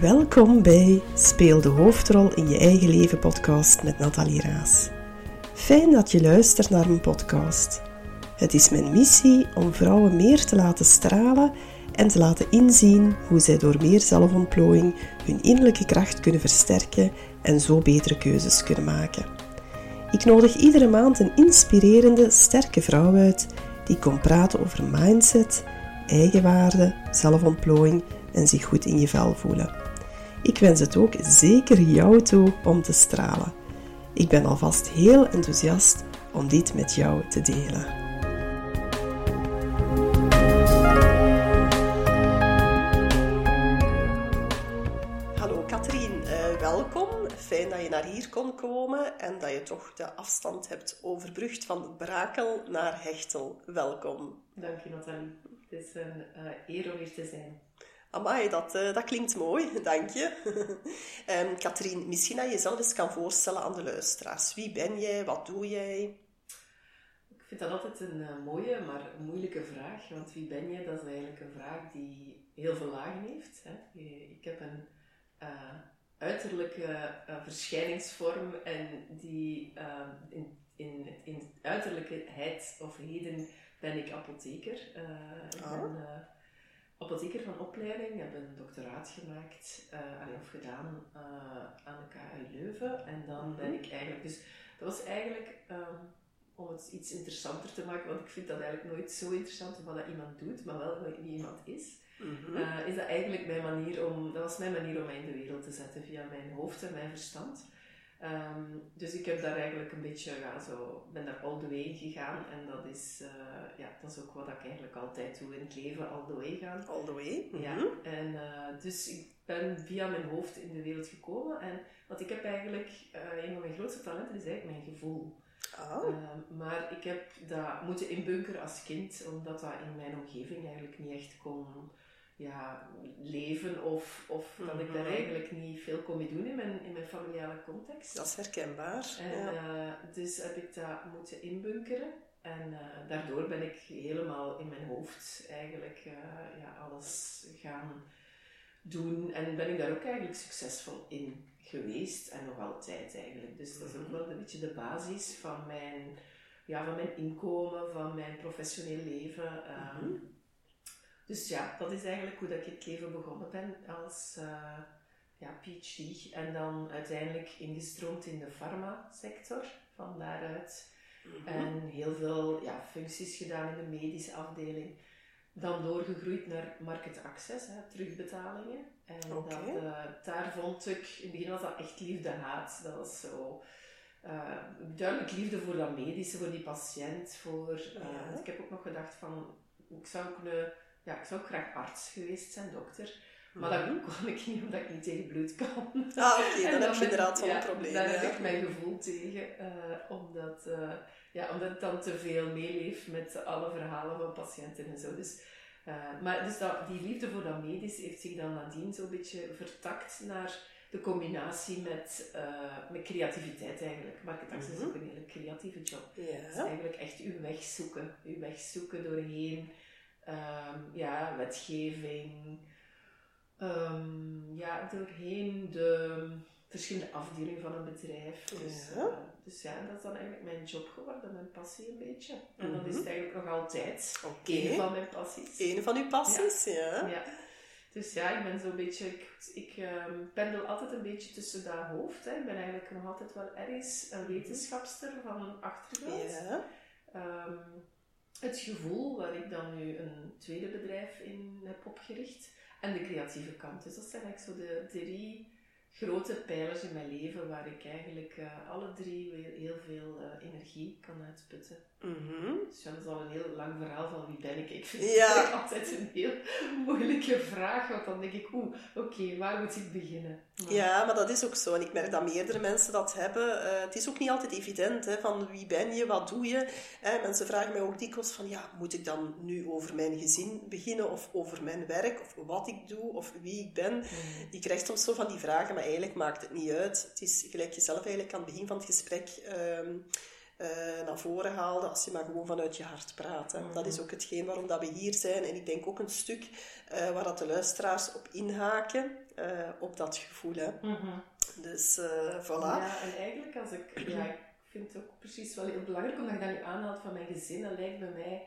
Welkom bij Speel de hoofdrol in je eigen leven podcast met Nathalie Raas. Fijn dat je luistert naar mijn podcast. Het is mijn missie om vrouwen meer te laten stralen en te laten inzien hoe zij door meer zelfontplooiing hun innerlijke kracht kunnen versterken en zo betere keuzes kunnen maken. Ik nodig iedere maand een inspirerende, sterke vrouw uit die komt praten over mindset, eigenwaarde, zelfontplooiing en zich goed in je vel voelen. Ik wens het ook zeker jou toe om te stralen. Ik ben alvast heel enthousiast om dit met jou te delen. Hallo Katrien, uh, welkom. Fijn dat je naar hier kon komen en dat je toch de afstand hebt overbrugd van Brakel naar Hechtel. Welkom. Dank je Nathalie. Het is een uh, eer om hier te zijn. Amai, dat, uh, dat klinkt mooi, dank je. um, Katrien, misschien dat je jezelf eens kan voorstellen aan de luisteraars. Wie ben jij? Wat doe jij? Ik vind dat altijd een uh, mooie, maar moeilijke vraag. Want wie ben je? Dat is eigenlijk een vraag die heel veel lagen heeft. Hè? Ik heb een uh, uiterlijke verschijningsvorm en die in, in, in uiterlijkheid of heden ben ik apotheker. ik Ah. ben apotheker van opleiding, heb een doctoraat gemaakt, uh, of gedaan uh, aan de KU Leuven. En dan ben ik eigenlijk, dus dat was eigenlijk um, om het iets interessanter te maken, want ik vind dat eigenlijk nooit zo interessant wat dat iemand doet, maar wel wie iemand is. Mm -hmm. uh, is dat eigenlijk mijn manier om, dat was mijn manier om mij in de wereld te zetten via mijn hoofd en mijn verstand. Um, dus ik heb daar eigenlijk een beetje, ja, zo, ben daar all the way gegaan. En dat is, uh, ja, dat is ook wat ik eigenlijk altijd doe in het leven, all the way gaan. All the way? Mm -hmm. Ja, en uh, dus ik ben via mijn hoofd in de wereld gekomen. En wat ik heb eigenlijk, uh, een van mijn grootste talenten is eigenlijk mijn gevoel. Oh. maar ik heb dat moeten inbunkeren als kind, omdat dat in mijn omgeving eigenlijk niet echt kon ja, leven of, of mm -hmm. dat ik daar eigenlijk niet veel kon mee doen in mijn, in mijn familiale context. Dat is herkenbaar. En, ja. uh, dus heb ik dat moeten inbunkeren. En uh, daardoor ben ik helemaal in mijn hoofd eigenlijk uh, ja, alles gaan doen. En ben ik daar ook eigenlijk succesvol in geweest. En nog altijd eigenlijk. Dus dat is ook wel een beetje de basis van mijn, ja, van mijn inkomen, van mijn professioneel leven. Mhm. Mm -hmm. Dus ja, dat is eigenlijk hoe dat ik het leven begonnen ben als uh, ja, PhD. En dan uiteindelijk ingestroomd in de farmasector van daaruit. Mhm. Mm -hmm. En heel veel ja, functies gedaan in de medische afdeling. Dan doorgegroeid naar market access, hè, terugbetalingen. En okay. dat, uh, daar vond ik, in het begin was dat echt liefde-haat. Dat was zo... Uh, duidelijk liefde voor dat medische, voor die patiënt. Voor, ja. Ik heb ook nog gedacht van, ik zou ook een ja, ik zou ook graag arts geweest zijn, dokter. Maar dat kon ik niet, omdat ik niet tegen bloed kan. Ah, oké, okay, dan, dan heb je inderdaad wel ja, een probleem. Daar ja. heb ik mijn gevoel tegen, uh, omdat, uh, ja, omdat het dan te veel meeleeft met alle verhalen van patiënten en zo. Dus, uh, maar dus dat, die liefde voor dat medisch heeft zich dan nadien zo'n beetje vertakt naar de combinatie met, met creativiteit eigenlijk. Market access Mhm. is ook een hele creatieve job. Ja. Het is eigenlijk echt uw weg zoeken. Uw weg zoeken doorheen um, ja, wetgeving, um, ja, doorheen de verschillende afdelingen van een bedrijf. Dus Ja. uh, dus ja, dat is dan eigenlijk mijn job geworden, mijn passie een beetje. En Mhm. dat is het eigenlijk nog altijd Oké. een van mijn passies. Een van uw passies, ja. Ja. Dus ja, ik ben zo'n beetje, ik, ik um, pendel altijd een beetje tussen dat hoofd. Hè. Ik ben eigenlijk nog altijd wel ergens een wetenschapster van een achtergrond. Ja. Um, het gevoel, waar ik dan nu een tweede bedrijf in heb opgericht, en de creatieve kant. Dus dat zijn eigenlijk zo de drie grote pijlers in mijn leven waar ik eigenlijk uh, alle drie weer heel veel uh, energie kan uitputten. Mhm. Dus ja, dat is al een heel lang verhaal van wie ben ik. Ik vind Ja. het altijd een heel moeilijke vraag, want dan denk ik, oeh, oké, waar moet ik beginnen? Ja, maar dat is ook zo. En ik merk dat meerdere mensen dat hebben. Eh, het is ook niet altijd evident, hè, van wie ben je, wat doe je. Hè, mensen vragen mij ook dikwijls van, ja, moet ik dan nu over mijn gezin beginnen, of over mijn werk, of wat ik doe, of wie ik ben. Mm. Ik krijg soms zo van die vragen, maar eigenlijk maakt het niet uit. Het is gelijk je zelf eigenlijk aan het begin van het gesprek ehm, eh, naar voren haalde, als je maar gewoon vanuit je hart praat. Hè. Dat is ook hetgeen waarom dat we hier zijn. En ik denk ook een stuk eh, waar dat de luisteraars op inhaken. Eh, op dat gevoel. Hè. Mhm. Dus uh, voilà. Ja, en eigenlijk als ik, ja, ik vind het ook precies wel heel belangrijk omdat je dat nu aanhaalt van mijn gezin. Dat lijkt bij mij,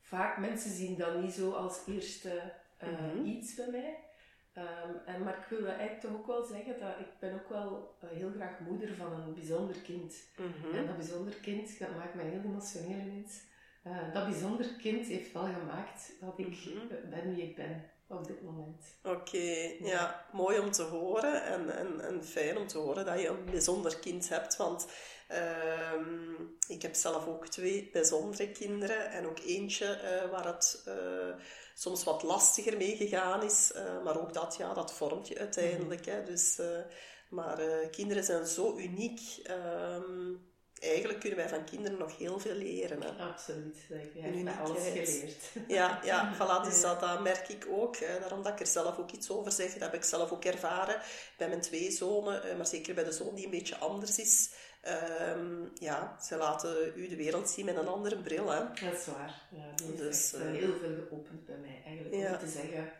vaak mensen zien dat niet zo als eerste uh, mm iets bij mij. Um, en, maar ik wil eigenlijk toch ook wel zeggen dat ik ben ook wel uh, heel graag moeder van een bijzonder kind. Mm -hmm. En dat bijzonder kind, dat maakt mij heel emotioneel ineens. Uh, dat bijzonder kind heeft wel gemaakt dat ik mm -hmm. ben wie ik ben op dit moment. Oké, okay, ja. ja. mooi om te horen en, en, en fijn om te horen dat je een bijzonder kind hebt. Want uh, ik heb zelf ook twee bijzondere kinderen en ook eentje uh, waar het uh, soms wat lastiger mee gegaan is. Uh, maar ook dat, ja, dat vormt je uiteindelijk. Hè. Dus, maar kinderen zijn zo uniek. Um, eigenlijk kunnen wij van kinderen nog heel veel leren. Hè. Absoluut. Ik heb alles geleerd. Ja, ja voilà, dus dat, dat merk ik ook. Daarom dat ik er zelf ook iets over zeg. Dat heb ik zelf ook ervaren bij mijn twee zonen. Maar zeker bij de zoon die een beetje anders is. Um, ja, ze laten u de wereld zien met een andere bril. Hè. Dat is waar. Ja, die dus, echt, uh, heel veel geopend bij mij. Eigenlijk ja. om te zeggen,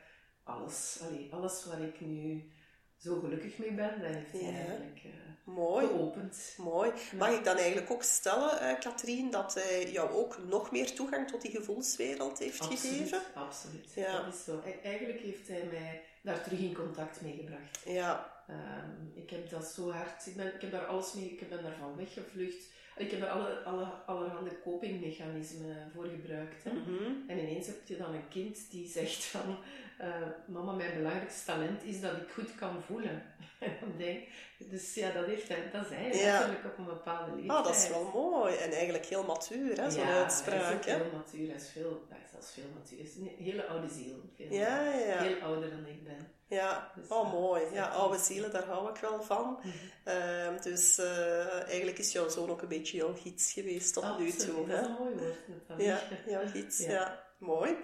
alles, allee, alles waar ik nu zo gelukkig mee ben, dat heeft hij ja. eigenlijk uh, Mooi. geopend. Mooi. Mag ik dan eigenlijk ook stellen, uh, Katrien, dat hij jou ook nog meer toegang tot die gevoelswereld heeft absoluut, gegeven? Absoluut. Ja. Dat is zo. E eigenlijk heeft hij mij daar terug in contact mee gebracht. Ja. Um, ik heb dat zo hard, ik, ben, ik heb daar alles mee, ik ben daarvan weggevlucht. Ik heb er alle, alle, allerhande copingmechanismen voor gebruikt. Hè. Mm -hmm. En ineens heb je dan een kind die zegt van... Uh, mama, mijn belangrijkste talent is dat ik goed kan voelen. Dus ja, dat, heeft dat is hij ja. natuurlijk op een bepaalde leeftijd. Oh, dat is wel mooi. En eigenlijk heel matuur, hè, zo'n ja, uitspraak. is heel matuur. Hij is veel, hij is zelfs veel matuur. Hij is een hele oude ziel. Veel, ja, ja. Heel ouder dan ik ben. Ja, dus, oh mooi. Ja, oude zielen, daar hou ik wel van. Mhm. Uh, dus uh, eigenlijk is jouw zoon ook een beetje jouw gids geweest tot nu toe. Dat is een mooi woord. Ja, jouw gids, ja. ja. Mooi.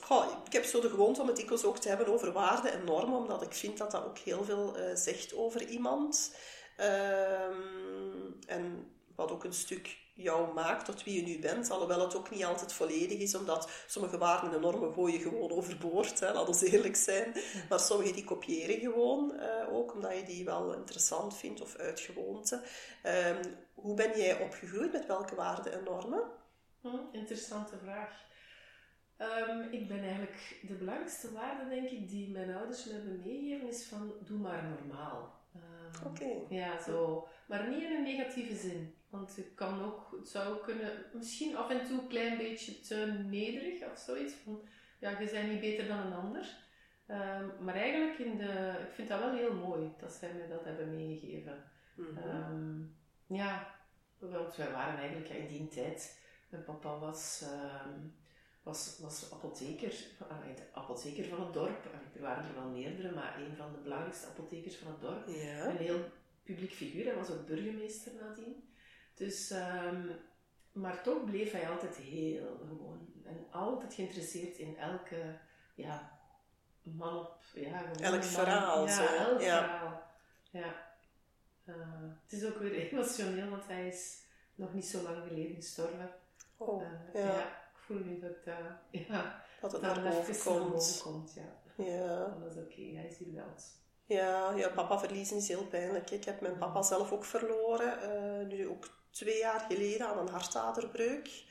Goh, ik heb zo de gewoonte om het dikwijls ook te hebben over waarden en normen, omdat ik vind dat dat ook heel veel uh, zegt over iemand. Um, en wat ook een stuk jou maakt tot wie je nu bent. Alhoewel het ook niet altijd volledig is, omdat sommige waarden en normen gooi je gewoon overboord, laten we eerlijk zijn. Maar sommige die kopiëren gewoon uh, ook, omdat je die wel interessant vindt of uit gewoonte. Um, hoe ben jij opgegroeid met welke waarden en normen? Hm, interessante vraag. Um, ik ben eigenlijk, de belangrijkste waarde denk ik die mijn ouders me hebben meegegeven is van doe maar normaal. Um, Oké. Okay. Ja, zo. Maar niet in een negatieve zin. Want het kan ook, het zou kunnen, misschien af en toe een klein beetje te nederig of zoiets. Van, ja, je bent niet beter dan een ander. Um, maar eigenlijk, in de, ik vind dat wel heel mooi dat zij me dat hebben meegegeven. Mm -hmm. ja, want wij waren eigenlijk in die tijd, mijn papa was was, was apotheker, de apotheker van het dorp. Er waren er wel meerdere, maar een van de belangrijkste apothekers van het dorp. Ja. Een heel publiek figuur. Hij was ook burgemeester nadien. Dus, um, maar toch bleef hij altijd heel gewoon en altijd geïnteresseerd in elke ja, man op. Ja, elk verhaal. Ja, zo. elk ja. verhaal. Ja. Uh, het is ook weer emotioneel, want hij is nog niet zo lang geleden gestorven. Oh, uh, ja. ja voel nu dat, uh, ja, dat het naar boven komt. komt. Ja. ja. Dat is oké, okay. hij is hier wel. Ja, ja, papa verliezen is heel pijnlijk. Ik heb mijn papa zelf ook verloren, uh, nu ook twee jaar geleden aan een hartaderbreuk.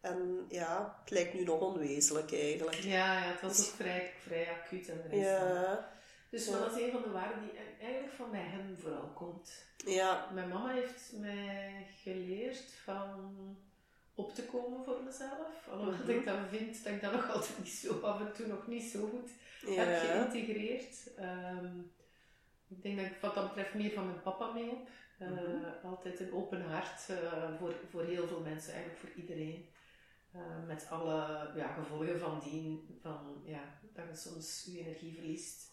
En ja, het lijkt nu nog onwezenlijk eigenlijk. Ja, ja het was dus, ook vrij, vrij acuut en de Ja. Dus dat is een van de waarden die eigenlijk van bij hem vooral komt. Ja. Mijn mama heeft mij geleerd van op te komen voor mezelf. Alhoewel mm -hmm. ik dat vind dat ik dat nog altijd niet zo af en toe nog niet zo goed ja. heb geïntegreerd. Um, ik denk dat ik wat dat betreft meer van mijn papa mee heb. Uh, mm -hmm. Altijd een open hart uh, voor, voor heel veel mensen, eigenlijk voor iedereen. Uh, met alle ja, gevolgen van die, van, ja, dat je soms je energie verliest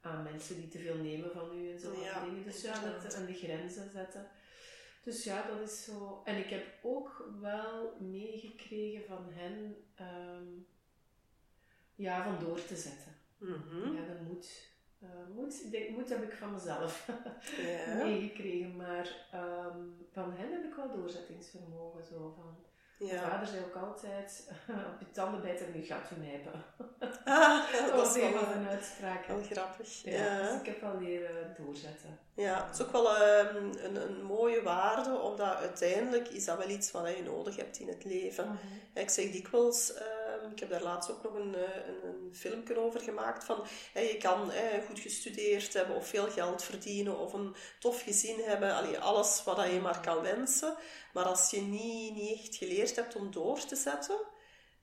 aan mensen die te veel nemen van u en zo ja, dingen. Dus ja, dat, en de grenzen zetten. Dus ja, dat is zo. En ik heb ook wel meegekregen van hen, um, ja, van door te zetten. Mm -hmm. Ja, dat moet. Uh, moet, ik denk, moet heb ik van mezelf meegekregen, maar um, van hen heb ik wel doorzettingsvermogen. Zo van, Mijn vader zei ook altijd, op je tanden bijten en je gat hebben. Ah, ja, dat was een wel, van de uitspraken. wel grappig. Ja, Ja. Dus ik heb wel leren doorzetten. Ja, het is ook wel ehm, een, een mooie waarde, omdat uiteindelijk is dat wel iets wat je nodig hebt in het leven. Mhm. Ik zeg dikwijls, ehm, ik heb daar laatst ook nog een, eh, een, een filmpje over gemaakt, van hè, je kan hè, goed gestudeerd hebben of veel geld verdienen of een tof gezin hebben, allee, alles wat dat je maar kan wensen. Maar als je niet, niet echt geleerd hebt om door te zetten,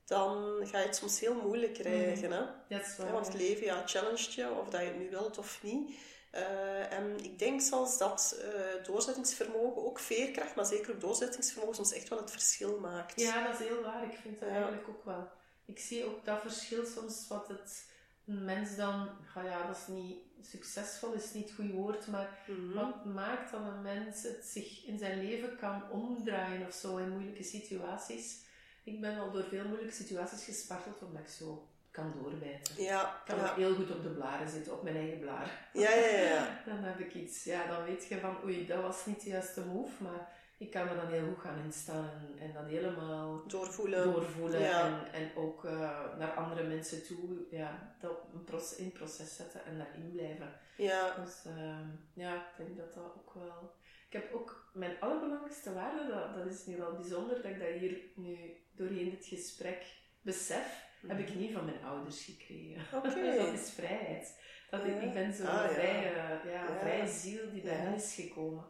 dan ga je het soms heel moeilijk krijgen. Hè? Dat is wel, Ja, want het leven ja, challenged je, of dat je het nu wilt of niet. Eh, en ik denk zelfs dat eh, doorzettingsvermogen, ook veerkracht, maar zeker ook doorzettingsvermogen, soms echt wel het verschil maakt. Ja, dat is heel waar. Ik vind dat Ja. eigenlijk ook wel. Ik zie ook dat verschil soms wat het een mens dan, ja, ja dat is niet succesvol, is niet het goede woord, maar Mhm. wat maakt dat een mens het zich in zijn leven kan omdraaien of zo in moeilijke situaties? Ik ben al door veel moeilijke situaties gesparteld omdat ik zo kan doorbijten. Ja, Ik kan ja. ook heel goed op de blaren zitten, op mijn eigen blaar. Ja, ja, ja, ja. Dan heb ik iets, ja, dan weet je van, oei, dat was niet de juiste move, maar ik kan er dan heel goed gaan instaan en, dat helemaal Doorvoelen. doorvoelen Ja. en, en ook eh, naar andere mensen toe, ja, dat een proces, in proces zetten en daarin blijven. Ja, Dus ehm, ja, ik denk dat dat ook wel... Ik heb ook mijn allerbelangrijkste waarde, dat, dat is nu wel bijzonder dat ik dat hier nu doorheen dit gesprek besef, heb ik niet van mijn ouders gekregen. Oké. dat is vrijheid. Dat ik, Ja. ik ben zo'n Ah, ja. vrije, ja, vrije ziel die bij hen is gekomen.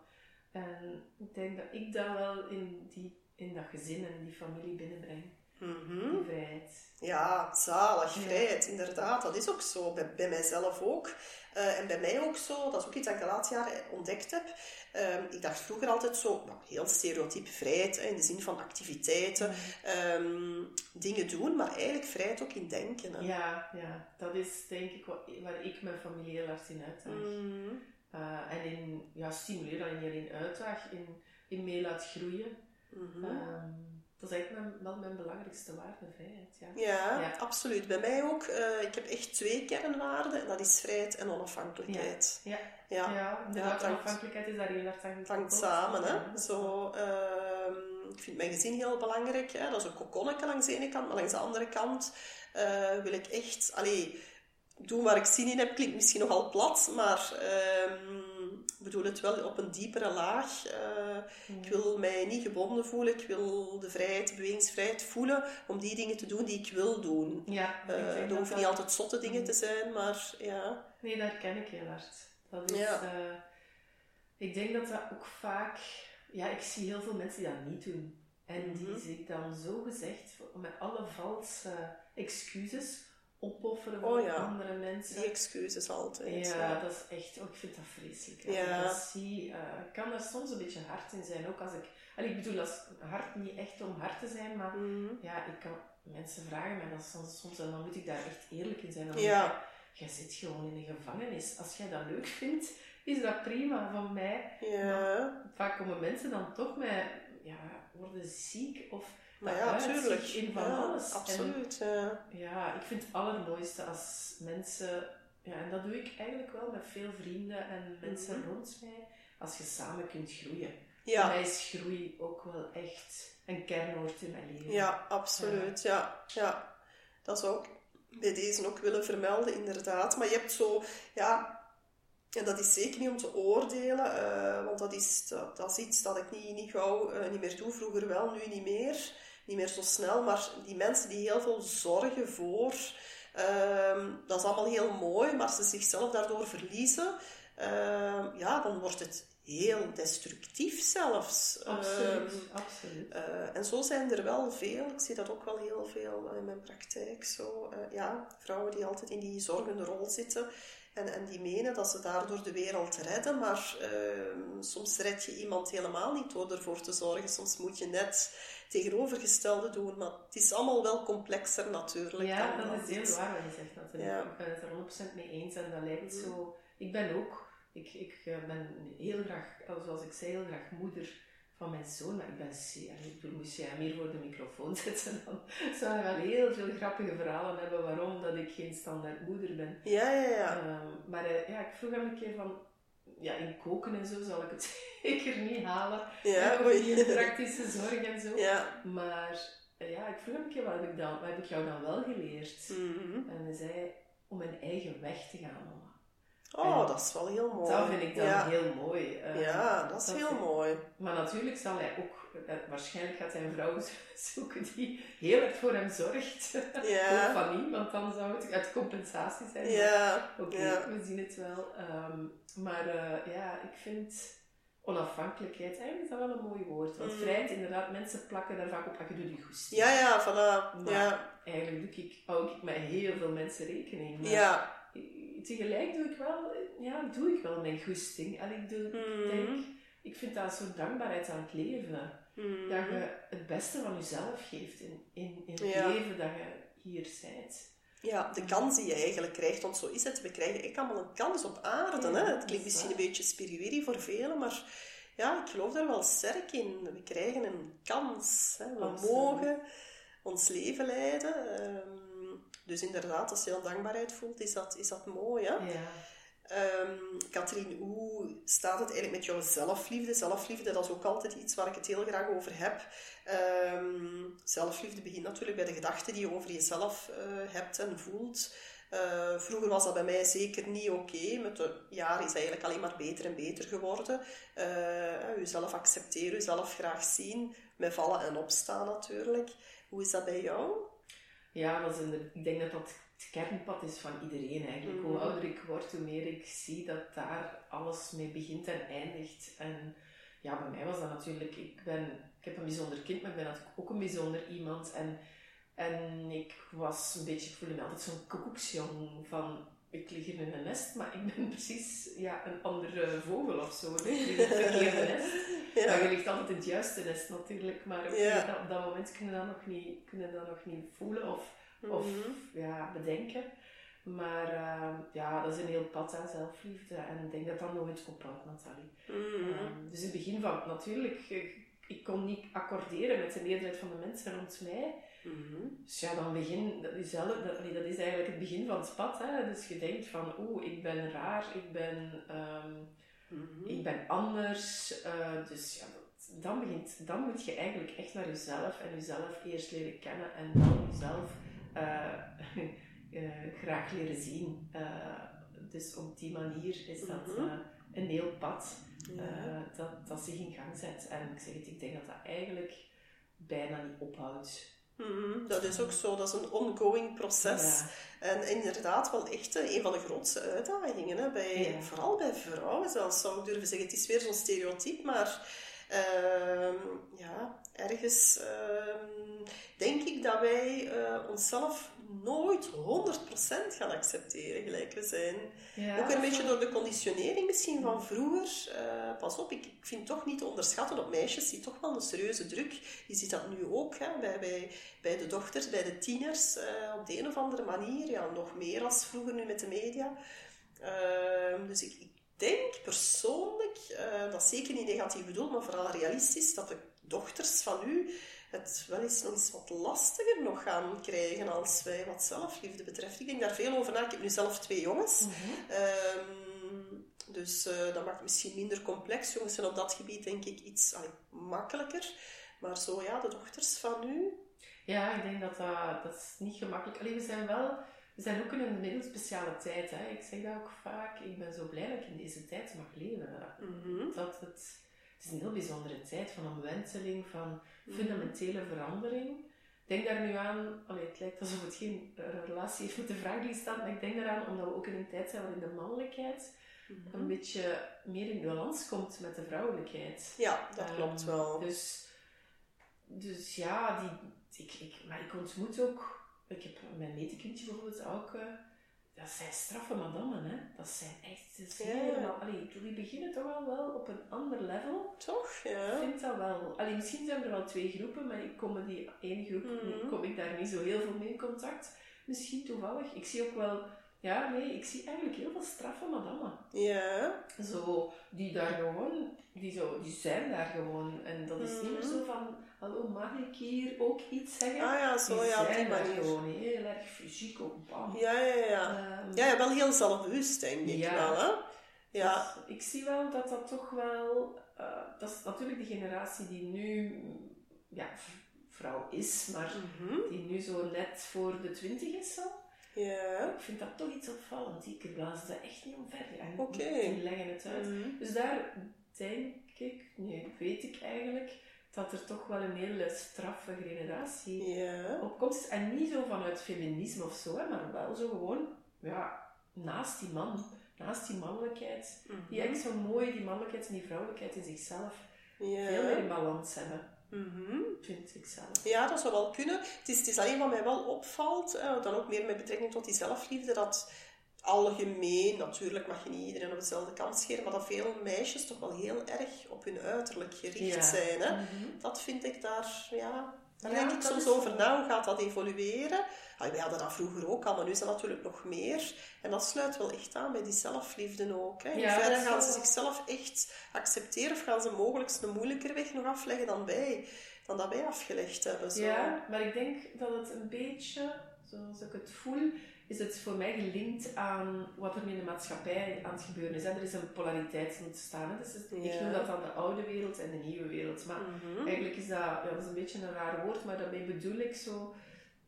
En ik denk dat ik dat wel in, die, in dat gezin en die familie binnenbreng. Mhm. Die vrijheid. ja zalig, Ja. vrijheid, inderdaad. Dat is ook zo, bij, bij mijzelf ook. Eh, en bij mij ook zo, dat is ook iets dat ik de laatste jaren ontdekt heb. Ehm, ik dacht vroeger altijd zo, nou, heel stereotyp vrijheid, hè, in de zin van activiteiten, ehm, dingen doen, maar eigenlijk vrijheid ook in denken. Hè. Ja, ja, dat is denk ik wat, waar ik mijn familie heel hard in uitdaag. Mhm. Eh, en in, ja, stimuleer dat je niet alleen uitdaag, in, in mee laat groeien. Mhm. Ehm, dat is eigenlijk mijn, wel mijn belangrijkste waarde, vrijheid. Ja. Ja, Ja. absoluut. Bij mij ook. eh, ik heb echt twee kernwaarden. En dat is vrijheid en onafhankelijkheid. Ja, Ja, ja. Onafhankelijkheid is daar heel hard aan het hangt samen. Hè? Zo, ehm, ik vind mijn gezin heel belangrijk. Hè? Dat is een kokonnetje langs de ene kant. Maar langs de andere kant eh, wil ik echt... Allee, doen waar ik zin in heb. Klinkt misschien nogal plat. Maar ehm, ik bedoel het wel op een diepere laag. Eh, Ik wil mij niet gebonden voelen. Ik wil de vrijheid, de bewegingsvrijheid voelen om die dingen te doen die ik wil doen. Ja, ik denk dat dat niet altijd zotte dingen te zijn, maar ja. Nee, dat herken ik heel hard. Dat is, Ja. eh, ik denk dat dat ook vaak... Ja, ik zie heel veel mensen die dat niet doen. En die Mhm. zich dan zo gezegd met alle valse excuses opofferen Oh voor ja. andere mensen. Die excuses altijd. Ja, dat is echt... Oh, ik vind dat vreselijk. Als Ja. ik dat zie, eh, kan daar soms een beetje hard in zijn. Ook als ik... allee, ik bedoel, als hard niet echt om hard te zijn, maar Mhm. ja, ik kan... Mensen vragen mij dat soms, soms en dan moet ik daar echt eerlijk in zijn. Dan Ja. ik, Jij zit gewoon in een gevangenis. Als jij dat leuk vindt, is dat prima van mij. Ja, Vaak komen mensen dan toch met... Ja, worden ziek of... maar ja, uit zich tuurlijk. In van ja, alles. En Absoluut. ja. ja, ik vind het allermooiste als mensen, ja, en dat doe ik eigenlijk wel met veel vrienden en mensen Mhm. rond mij, als je samen kunt groeien. Voor Ja, mij is groei ook wel echt een kernwoord in mijn leven. ja, absoluut. Ja. Ja. Dat zou ik bij deze ook willen vermelden, inderdaad. Maar je hebt zo, ja, en dat is zeker niet om te oordelen, eh, want dat is, dat, dat is iets dat ik niet, niet gauw eh, niet meer doe. Vroeger wel, nu niet meer. Niet meer zo snel, maar die mensen die heel veel zorgen voor, ehm, dat is allemaal heel mooi, maar ze zichzelf daardoor verliezen, ehm, ja, dan wordt het heel destructief zelfs. Absoluut, Ehm, absoluut. eh, en zo zijn er wel veel, ik zie dat ook wel heel veel in mijn praktijk, zo, eh, ja, vrouwen die altijd in die zorgende rol zitten en, en die menen dat ze daardoor de wereld redden, maar ehm, soms red je iemand helemaal niet door ervoor te zorgen. Soms moet je net tegenovergestelde doen, maar het is allemaal wel complexer natuurlijk. Ja, dan dat is heel waar wat je zegt natuurlijk. Ja. Ik ben het er 100% mee eens en dat lijkt Mhm. zo... Ik ben ook... Ik, ik eh, ben heel graag, eh, zoals ik zei, heel graag moeder van mijn zoon, maar ik ben zeer... Ik bedoel, moest jij meer voor de microfoon zetten, dan zou je wel heel veel grappige verhalen hebben waarom dat ik geen standaard moeder ben. Ja, ja, ja. Ehm, maar eh, ja, ik vroeg hem een keer van... ja, in koken en zo zal ik het zeker niet halen. Ja, in praktische zorg en zo. Ja. Maar eh, ja, ik vroeg hem een keer, wat heb ik, dan, wat heb ik jou dan wel geleerd? Mhm. En hij zei, om mijn eigen weg te gaan, mama. Oh, dat is wel heel mooi. Dat vind ik dan ja. heel mooi. Eh, ja, dat is dat heel vind- mooi. Maar natuurlijk zal hij ook, eh, waarschijnlijk gaat hij een vrouw zoeken die heel erg voor hem zorgt. Ja. Ook van niet, want dan zou het uit compensatie zijn. Ja. Oké, Ja. we zien het wel. Ehm, maar eh, ja, ik vind onafhankelijkheid, eigenlijk is dat wel een mooi woord. Want Mm. vrijheid, inderdaad, mensen plakken daar vaak op, ah, je doet je goesting. Ja, ja, voilà. Maar Ja. Eigenlijk doe ik, hou ik met heel veel mensen rekening. Maar Ja. Tegelijk doe ik wel, ja, doe ik wel mijn goesting. En ik doe, Mhm. denk, ik vind dat zo'n dankbaarheid aan het leven. Mhm. Dat je het beste van jezelf geeft in, in, in het Ja. leven dat je hier bent. Ja, de kans die je eigenlijk krijgt, want zo is het. We krijgen echt allemaal een kans op aarde. Ja, hè? Het klinkt misschien waar. een beetje spiriwiri voor velen, maar ja, ik geloof daar wel sterk in. We krijgen een kans. Hè? We Absoluut. mogen ons leven leiden. Ehm, dus inderdaad, als je dan dankbaarheid voelt, is dat, is dat mooi. Hè? Ja. Ehm Katrien, hoe staat het eigenlijk met jouw zelfliefde? Zelfliefde, dat is ook altijd iets waar ik het heel graag over heb. Ehm, zelfliefde begint natuurlijk bij de gedachten die je over jezelf eh, hebt en voelt. Eh, vroeger was dat bij mij zeker niet oké. Met de jaren is eigenlijk alleen maar beter en beter geworden. Eh jezelf accepteren, jezelf graag zien. Met vallen en opstaan natuurlijk. Hoe is dat bij jou? Ja, dat is een, ik denk dat dat het kernpad is van iedereen eigenlijk. Hoe Mhm. ouder ik word, hoe meer ik zie dat daar alles mee begint en eindigt. En ja, bij mij was dat natuurlijk... Ik, ben, ik heb een bijzonder kind, maar ik ben natuurlijk ook een bijzonder iemand. En, en ik was een beetje... Ik voelde me altijd zo'n koekoeksjong van... Ik lig in een nest, maar ik ben precies ja, een andere vogel of zo. Ik lig in verkeerde nest. Maar je ligt altijd in het juiste nest natuurlijk, maar op, Ja. dat, op dat moment kunnen we dat nog niet, kunnen dat nog niet voelen of, of Mhm. ja, bedenken. Maar eh, ja, dat is een heel pad aan zelfliefde en ik denk dat dat nooit ophoudt, Nathalie. Mhm. Ehm, dus in het begin van, natuurlijk, ik, ik kon niet accorderen met de meerderheid van de mensen rond mij. Mhm. Dus ja, dan begin, dat is, zelf, dat, allee, dat is eigenlijk het begin van het pad. Hè? Dus je denkt van, oeh, ik ben raar, ik ben... ehm, Mhm. ik ben anders. eh, dus ja, dat- dan, begint, dan moet je eigenlijk echt naar jezelf en jezelf eerst leren kennen en dan jezelf eh, eh, graag leren zien. Dus op die manier is dat Mhm. een heel pad Ja. dat, dat zich in gang zet. En ik zeg het, ik denk dat dat eigenlijk bijna niet ophoudt. Mhm, Dat is ook zo, dat is een ongoing proces. Ja. En inderdaad wel echt eh, een van de grootste uitdagingen. Hè, bij, Ja. Vooral bij vrouwen zelfs, zou ik durven zeggen. Het is weer zo'n stereotype, maar ja, ergens ehm, denk ik dat wij eh, onszelf nooit 100% gaan accepteren gelijk we zijn. Ja, Ook een beetje door de conditionering misschien van vroeger. Eh, pas op, ik, ik vind toch niet te onderschatten op meisjes die toch wel een serieuze druk. Je ziet dat nu ook hè, bij, bij, bij de dochters, bij de tieners. eh, op de een of andere manier, ja, nog meer als vroeger nu met de media. Ehm, dus ik, ik denk persoonlijk, eh, dat zeker niet negatief bedoeld, maar vooral realistisch, dat de dochters van u het wel eens nog eens wat lastiger nog gaan krijgen als wij wat zelfliefde betreft. Ik denk daar veel over na. Ik heb nu zelf twee jongens. Mhm. Ehm, dus eh, dat maakt het misschien minder complex. Jongens zijn op dat gebied denk ik iets allee, makkelijker. Maar zo ja, de dochters van u. Ja, ik denk dat dat, dat is niet gemakkelijk. Alleen we zijn wel, we zijn ook in een middel speciale tijd. Hè. Ik zeg dat ook vaak. Ik ben zo blij dat ik in deze tijd mag leven. Mhm. Dat het, het is een heel bijzondere tijd van omwenteling, van fundamentele verandering. Ik denk daar nu aan, allee, het lijkt alsof het geen eh, relatie heeft met de vraag die staat, maar ik denk daaraan omdat we ook in een tijd zijn waarin de mannelijkheid Mhm. een beetje meer in balans komt met de vrouwelijkheid. Ja, dat klopt Ehm, wel. Dus, dus ja, die, ik, ik, maar ik ontmoet ook, ik heb mijn metekindje bijvoorbeeld ook, eh, dat zijn straffe madammen, hè. Dat zijn echt, dat Ja. helemaal, allee, die beginnen toch al wel op een ander level. Toch? Ik Ja. vind dat wel. Allee, misschien zijn er wel twee groepen, maar ik kom met die ene groep, Mhm. kom ik daar niet zo heel veel mee in contact. Misschien toevallig. Ik zie ook wel, ja, nee, ik zie eigenlijk heel veel straffe madammen. Ja. Zo, die daar gewoon, die, zo, die zijn daar gewoon. En dat is niet meer zo van, hallo, mag ik hier ook iets zeggen? Ah ja, zo die ja, zijn daar gewoon heel erg fysiek op bam. Ja, ja, ja. Ehm, Ja, wel heel zelfbewust denk ik Ja. wel. Hè? Ja. Dus ik zie wel dat dat toch wel... eh, dat is natuurlijk de generatie die nu... Ja, vrouw is, maar Mhm. die nu zo net voor de twintig is zo. Ja. Ik vind dat toch iets opvallend. Die blazen ze echt niet omver. En die leggen het uit. Mhm. Dus daar denk ik, nee, weet ik eigenlijk, dat er toch wel een hele straffe generatie Ja. opkomst. En niet zo vanuit feminisme of zo, hè, maar wel zo gewoon, ja, naast die man, naast die mannelijkheid, die Mhm. echt zo mooi, die mannelijkheid en die vrouwelijkheid in zichzelf, Ja. veel meer in balans hebben, Mhm. vind ik zelf. Ja, dat zou wel kunnen. Het is, het is alleen wat mij wel opvalt, eh, dan ook meer met betrekking tot die zelfliefde, dat algemeen, natuurlijk mag je niet iedereen op dezelfde kant scheren, maar dat veel meisjes toch wel heel erg op hun uiterlijk gericht Ja. zijn. Hè? Mhm. Dat vind ik daar, ja... Daar Ja, denk ik soms is- over na, hoe gaat dat evolueren? Wij hadden dat vroeger ook al, maar nu is dat natuurlijk nog meer. En dat sluit wel echt aan bij die zelfliefde ook. Hè. In Ja, dat gaan ze zichzelf echt accepteren of gaan ze mogelijk een moeilijker weg nog afleggen dan wij, dan dat wij afgelegd hebben? Zo. Ja, maar ik denk dat het een beetje, zoals ik het voel, is het voor mij gelinkt aan wat er in de maatschappij aan het gebeuren is. En er is een polariteit ontstaan. Hè. Dus het- ik noem dat dan de oude wereld en de nieuwe wereld. Maar Mhm. eigenlijk is dat, ja, dat is een beetje een raar woord, maar daarmee bedoel ik zo...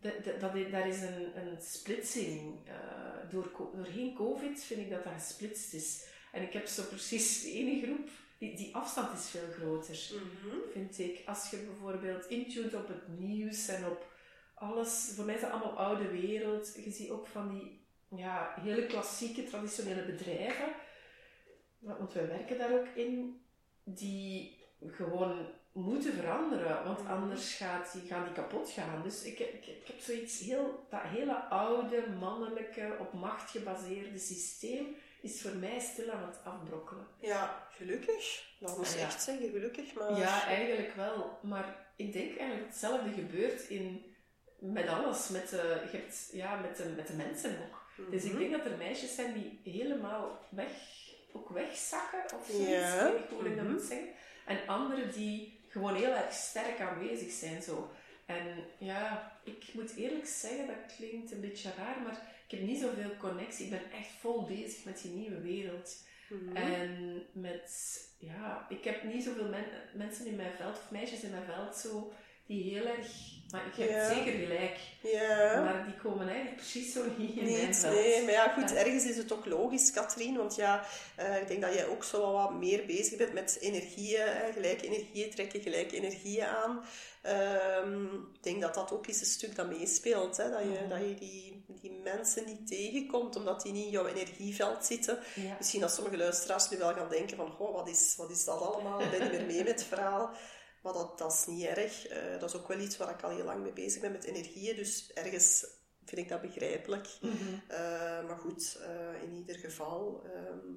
Dat, dat, dat- daar is een, een splitsing. eh, door, doorheen COVID vind ik dat dat gesplitst is. En ik heb zo precies de ene groep, die, die afstand is veel groter Mhm. vind ik. Als je bijvoorbeeld intunt op het nieuws en op alles, voor mij is dat allemaal oude wereld. Je ziet ook van die ja, hele klassieke, traditionele bedrijven, want wij werken daar ook in, die gewoon moeten veranderen, want Mhm. anders gaat die, gaan die kapot gaan. Dus ik, ik, ik heb zoiets heel, dat hele oude, mannelijke, op macht gebaseerde systeem is voor mij stil aan het afbrokkelen. Ja, gelukkig. Dat moet Ah, ik ja. echt zeggen, gelukkig. Maar... Ja, eigenlijk wel. Maar ik denk eigenlijk hetzelfde gebeurt in, met alles. Met je hebt, ja, met, de, met de mensen ook. Dus ik Mhm. denk dat er meisjes zijn die helemaal weg, ook wegzakken of zoiets. Ja. Ik weet hoe ik dat Mhm. moet zeggen. En anderen die gewoon heel erg sterk aanwezig zijn. Zo. En ja, ik moet eerlijk zeggen, dat klinkt een beetje raar, maar ik heb niet zoveel connectie. Ik ben echt vol bezig met die nieuwe wereld. Mhm. En met, ja, ik heb niet zoveel men- mensen in mijn veld, of meisjes in mijn veld, zo, die heel erg, maar ik heb Ja. zeker gelijk, Ja. maar die komen eigenlijk precies zo niet in mijn veld. nee, maar ja, goed, Ja. ergens is het ook logisch, Katrien, want ja, eh, ik denk dat jij ook zo wat meer bezig bent met energieën, hè, gelijke energieën trekken, gelijke energieën aan. Ehm, ik denk dat dat ook is een stuk dat meespeelt, hè, dat je, Mhm. dat je die, die mensen niet tegenkomt, omdat die niet in jouw energieveld zitten. Ja. Misschien dat sommige luisteraars nu wel gaan denken van, goh, wat is, wat is dat allemaal? Ik ben niet meer mee met het verhaal. Maar dat, dat is niet erg. Eh, dat is ook wel iets waar ik al heel lang mee bezig ben met energieën. Dus ergens vind ik dat begrijpelijk. Mhm. Eh, maar goed, eh, in ieder geval. ehm,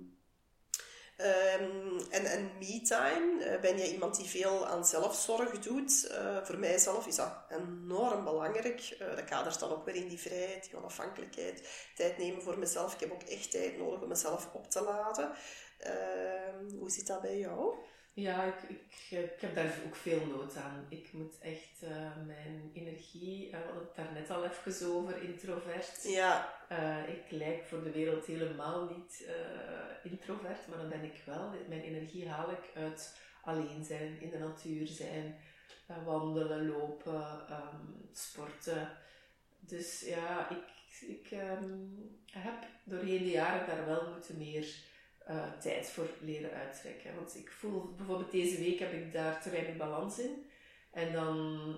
ehm, en en me-time, ben je iemand die veel aan zelfzorg doet? Voor mijzelf is dat enorm belangrijk. Dat kadert dan ook weer in die vrijheid, die onafhankelijkheid. Tijd nemen voor mezelf. Ik heb ook echt tijd nodig om mezelf op te laden. Ehm, hoe zit dat bij jou? Ja, ik, ik, ik heb daar ook veel nood aan. Ik moet echt eh, mijn energie, eh, we hadden het daar net al even over, introvert. Ja, Eh, ik lijk voor de wereld helemaal niet eh, introvert, maar dan ben ik wel. Mijn energie haal ik uit alleen zijn, in de natuur zijn, eh, wandelen, lopen, ehm, sporten. Dus ja, ik, ik ehm, heb doorheen de jaren daar wel moeten meer eh, tijd voor leren uittrekken. Want ik voel, bijvoorbeeld deze week heb ik daar te weinig balans in. En dan,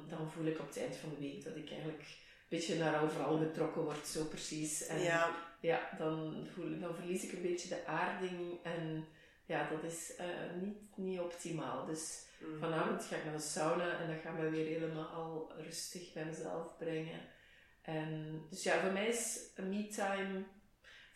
dan voel ik op het eind van de week dat ik eigenlijk een beetje naar overal getrokken word, zo precies. En ja. ja, dan, voel, dan verlies ik een beetje de aarding en ja, dat is eh, niet, niet optimaal. Dus Mhm. vanavond ga ik naar de sauna en dat gaat me weer helemaal rustig bij mezelf brengen. En, dus ja, voor mij is een me-time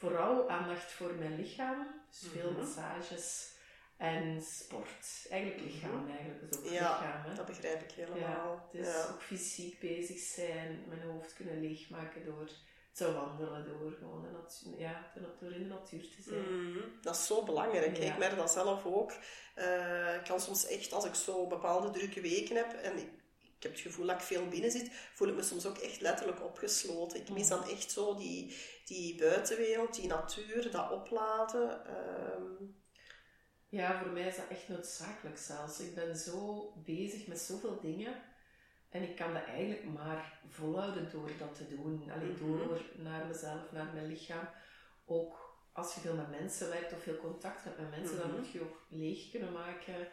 vooral aandacht voor mijn lichaam. Dus veel Mhm. massages en sport. Eigenlijk lichaam, eigenlijk. Dus ook Ja, lichaam. Hè? Dat begrijp ik helemaal. Ja, dus Ja. ook fysiek bezig zijn, mijn hoofd kunnen leegmaken door te wandelen, door gewoon de natuur, ja, natuur in de natuur te zijn. Mhm, Dat is zo belangrijk. Ja. Ik merk dat zelf ook. Eh, ik kan soms echt, als ik zo bepaalde drukke weken heb, en ik, ik heb het gevoel dat ik veel binnen zit, voel ik me soms ook echt letterlijk opgesloten. Ik mis dan echt zo die, die buitenwereld, die natuur, dat opladen. Ehm. Ja, voor mij is dat echt noodzakelijk zelfs. Ik ben zo bezig met zoveel dingen. En ik kan dat eigenlijk maar volhouden door dat te doen. Alleen mhm. door naar mezelf, naar mijn lichaam. Ook als je veel met mensen werkt of veel contact hebt met mensen, dan mhm. moet je ook leeg kunnen maken.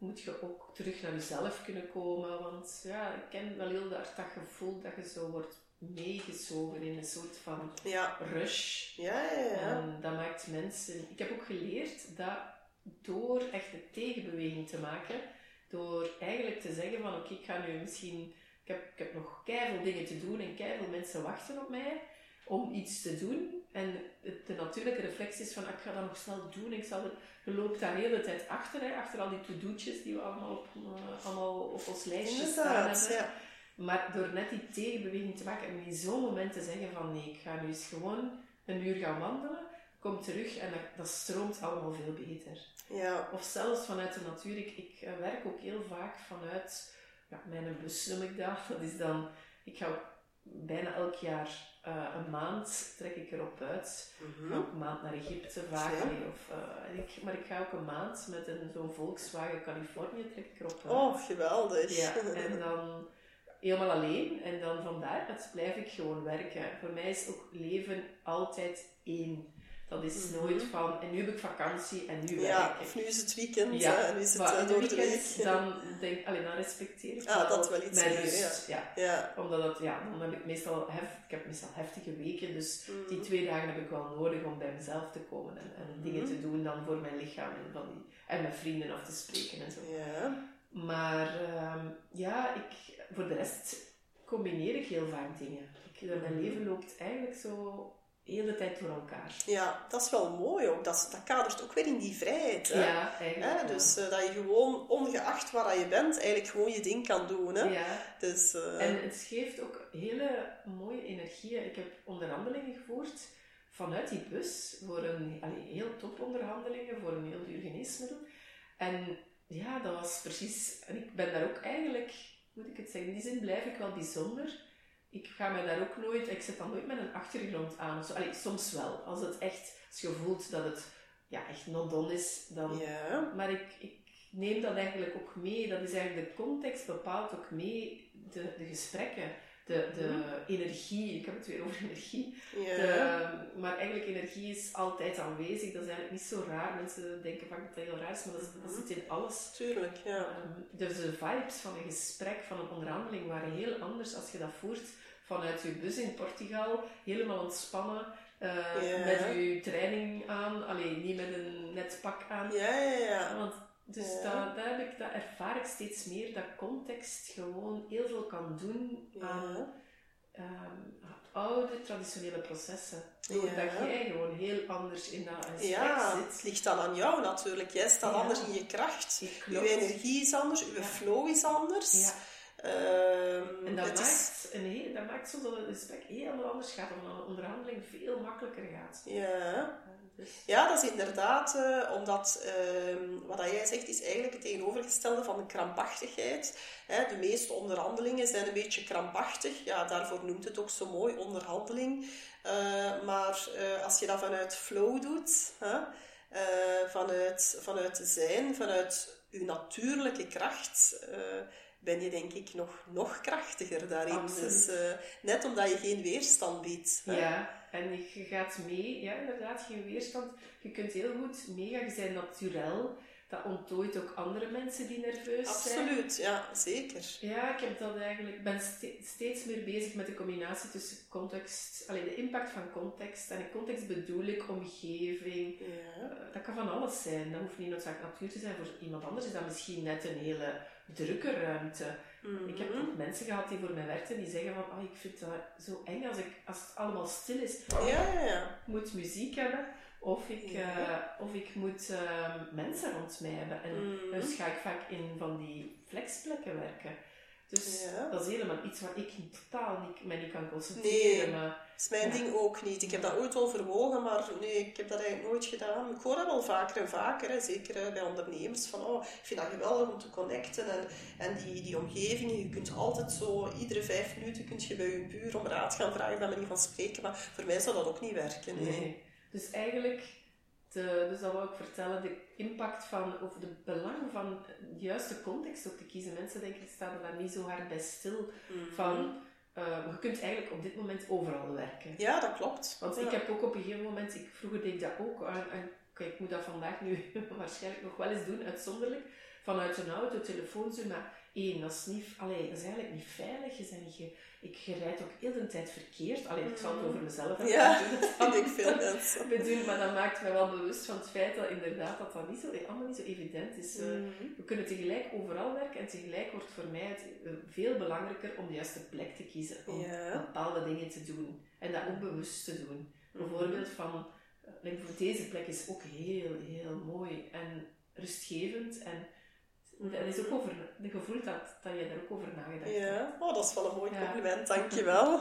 Moet je ook terug naar jezelf kunnen komen. Want ja, ik ken wel heel hard dat gevoel dat je zo wordt meegezogen in een soort van ja. rush. Ja, ja, ja. En dat maakt mensen... Ik heb ook geleerd dat door echt een tegenbeweging te maken, door eigenlijk te zeggen van oké, ik ga nu misschien... Ik heb, ik heb nog keihard dingen te doen en keihard mensen wachten op mij om iets te doen. En de natuurlijke reflex is van, ik ga dat nog snel doen. Ik zal je loopt daar de hele tijd achter, hè, achter al die to-do'tjes die we allemaal op, uh, allemaal op ons lijstje staan hebben. Ja. Maar door net die tegenbeweging te maken en in zo'n moment te zeggen van, nee, ik ga nu eens gewoon een uur gaan wandelen, kom terug en dat, dat stroomt allemaal veel beter. Ja. Of zelfs vanuit de natuur. Ik, ik eh, werk ook heel vaak vanuit, ja, mijn bus noem ik dat. Dat is dan, ik ga bijna elk jaar uh, een maand trek ik erop uit. Mm Een maand naar Egypte vaak. Of, uh, ik, maar ik ga ook een maand met een, zo'n Volkswagen Californië trek ik erop uit. Oh, geweldig. Ja, en dan helemaal alleen. En dan van daaruit blijf ik gewoon werken. Voor mij is ook leven altijd één. Dat is mhm. nooit van, en nu heb ik vakantie en nu werk ja, of nu is het weekend ja, en nu is het door de week. Dan, denk, alleen dan respecteer ik ah, dat wel iets mijn rust. Ja. ja. Omdat het, ja, dan heb ik meestal, hef, ik heb meestal heftige weken, dus die mhm. twee dagen heb ik wel nodig om bij mezelf te komen en, en dingen te mhm. doen dan voor mijn lichaam en, van die, en met vrienden af te spreken en zo. Ja. Maar uh, ja, ik, voor de rest combineer ik heel vaak dingen. Ik, mijn leven loopt eigenlijk zo heel de tijd door elkaar. Ja, dat is wel mooi ook. Dat, dat kadert ook weer in die vrijheid. Hè? Ja, eigenlijk. Dus uh, dat je gewoon, ongeacht waar je bent, eigenlijk gewoon je ding kan doen. Hè? Ja. Dus, uh... En het geeft ook hele mooie energieën. Ik heb onderhandelingen gevoerd vanuit die bus voor een allee, heel top onderhandelingen voor een heel duur geneesmiddel. En ja, dat was precies... En ik ben daar ook eigenlijk, moet ik het zeggen, in die zin blijf ik wel bijzonder ik ga me daar ook nooit, ik zet dan nooit met een achtergrond aan. Zo. Allee, soms wel, als het echt, als je voelt dat het ja, echt not done is, dan... Ja. Maar ik, ik neem dat eigenlijk ook mee. Dat is eigenlijk de context bepaalt ook mee de, de gesprekken, de, de mhm. energie. Ik heb het weer over energie. Ja. De, maar eigenlijk energie is altijd aanwezig. Dat is eigenlijk niet zo raar. Mensen denken vaak dat dat heel raar is, maar dat, dat mhm. zit in alles. Tuurlijk, ja. Um, dus de vibes van een gesprek, van een onderhandeling, waren heel anders als je dat voert vanuit je bus in Portugal, helemaal ontspannen, uh, met je training aan, alleen niet met een net pak aan. Ja, ja, ja. Want, dus Dat, dat, heb ik, dat ervaar ik steeds meer, dat context gewoon heel veel kan doen aan um, oude traditionele processen. Doordat jij gewoon heel anders in dat aspect ja, zit. het ligt dan aan jou natuurlijk. Jij staat anders in je kracht. Je energie is anders, je flow is anders. Um, en dat maakt, is... een heel, dat maakt zo dat het gesprek helemaal anders gaat, omdat een onderhandeling veel makkelijker gaat. Ja, dus. ja dat is inderdaad, uh, omdat uh, wat jij zegt is eigenlijk het tegenovergestelde van de krampachtigheid. Hè, de meeste onderhandelingen zijn een beetje krampachtig, ja, daarvoor noemt het ook zo mooi, onderhandeling. Uh, maar eh, als je dat vanuit flow doet, vanuit, vanuit zijn, vanuit je natuurlijke kracht ben je denk ik nog, nog krachtiger daarin. Dus, uh, net omdat je geen weerstand biedt. Ja, en je gaat mee, ja inderdaad, geen weerstand. Je kunt heel goed meegaan, je bent natuurlijk. Dat onttooit ook andere mensen die nerveus zijn. Absoluut, ja, zeker. Ja, ik heb dat eigenlijk, ben steeds meer bezig met de combinatie tussen context, alleen de impact van context. En in context bedoel ik omgeving. Ja. Uh, dat kan van alles zijn. Dat hoeft niet noodzakelijk natuur te zijn. Voor iemand anders is dat misschien net een hele drukke ruimte. Ik heb ook mensen gehad die voor mij werkten die zeggen van oh, ik vind dat zo eng als, ik, als het allemaal stil is. Ja, ja, ja. Ik moet muziek hebben of ik, uh, of ik moet uh, mensen rond mij hebben. En mm. dus ga ik vaak in van die flexplekken werken. Dus Ja. dat is helemaal iets waar ik totaal niet, mij niet kan concentreren. Maar, Dat is mijn Ja. ding ook niet. Ik heb dat ooit overwogen, maar nee, ik heb dat eigenlijk nooit gedaan. Ik hoor dat wel vaker en vaker, hè, zeker eh, bij ondernemers, van oh, ik vind dat geweldig om te connecten en, en die, die omgeving. Je kunt altijd zo, iedere vijf minuten kun je bij je buur om raad gaan vragen, bij manier van spreken, maar voor mij zou dat ook niet werken. Nee. nee. Dus eigenlijk, de, dus dat wil ik vertellen, de impact van, of de belang van de juiste context ook te kiezen. Mensen denk ik staan er daar niet zo hard bij stil. Mhm. Van, eh, je kunt eigenlijk op dit moment overal werken. Ja, dat klopt. Want Ja. ik heb ook op een gegeven moment, ik, vroeger deed ik dat ook, en, en kijk, ik moet dat vandaag nu waarschijnlijk nog wel eens doen, uitzonderlijk, vanuit een auto, telefoon zo, maar één, dat is, niet, allee, dat is eigenlijk niet veilig, je, bent niet ge, ik je rijdt ook heel de tijd verkeerd, allee, ik zal het over mezelf hebben. Ja, het Ik veel mensen. bedoel, maar dat maakt me wel bewust van het feit dat inderdaad dat dat niet zo, allemaal niet zo evident is. Eh, Mhm. we kunnen tegelijk overal werken en tegelijk wordt voor mij het eh, veel belangrijker om de juiste plek te kiezen. Om Ja. bepaalde dingen te doen. En dat ook bewust te doen. Mhm. Bijvoorbeeld van, eh, voor deze plek is ook heel, heel mooi en rustgevend. En dat is ook over, de gevoel dat, dat je daar ook over nagedacht hebt. Ja, oh, dat is wel een mooi Ja. compliment, dankjewel.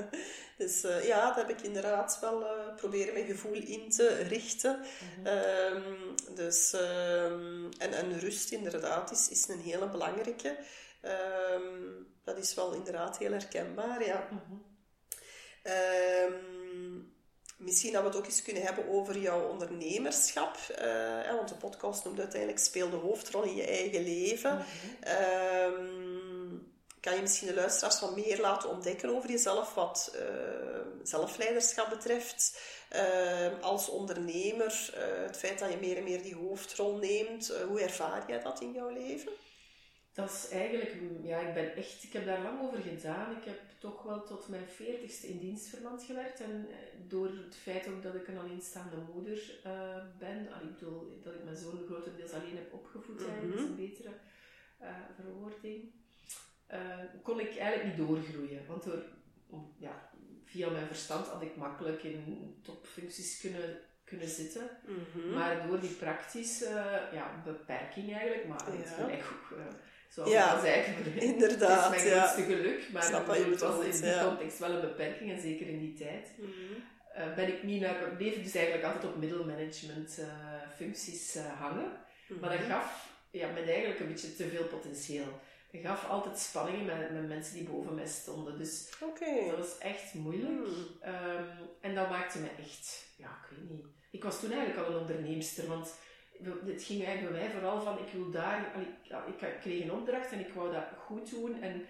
dus eh, ja, dat heb ik inderdaad wel eh, proberen mijn gevoel in te richten. Mhm. Ehm, dus, ehm, en, en rust inderdaad is, is een hele belangrijke. Ehm, dat is wel inderdaad heel herkenbaar, ja. Mhm. Misschien dat we het ook eens kunnen hebben over jouw ondernemerschap. hè, want de podcast noemt uiteindelijk Speel de hoofdrol in je eigen leven. Mhm. Ehm, kan je misschien de luisteraars wat meer laten ontdekken over jezelf, wat eh, zelfleiderschap betreft? Ehm, als ondernemer, eh, het feit dat je meer en meer die hoofdrol neemt, hoe ervaar jij dat in jouw leven? Dat is eigenlijk, ja, ik ben echt, ik heb daar lang over gedaan. Ik heb toch wel tot mijn veertigste in dienstverband gewerkt. En eh, door het feit ook dat ik een alleenstaande moeder eh, ben, ah, ik bedoel dat ik mijn zoon grotendeels alleen heb opgevoed, eigenlijk, is een betere eh, verwoording, kon ik eigenlijk niet doorgroeien. Want door, ja, via mijn verstand had ik makkelijk in topfuncties kunnen, kunnen zitten. Maar door die praktische ja, beperking eigenlijk, maar het Ja. gelijk ook, zoals Ja, ik al zei, het is inderdaad, mijn ja. grootste geluk, maar Snap bedoel, het was in die ja. context wel een beperking, en zeker in die tijd. Mhm. eh, ben ik niet naar, bleef dus eigenlijk altijd op middelmanagement eh, functies eh, hangen. Maar dat gaf ja, me eigenlijk een beetje te veel potentieel. Gaf altijd spanningen met, met mensen die boven mij stonden. Dus dat was echt moeilijk. Hmm. Ehm, en dat maakte me echt, ja, ik weet niet. Ik was toen eigenlijk al een onderneemster, want het ging eigenlijk bij mij vooral van, ik wil daar, ik, ik kreeg een opdracht en ik wou dat goed doen en,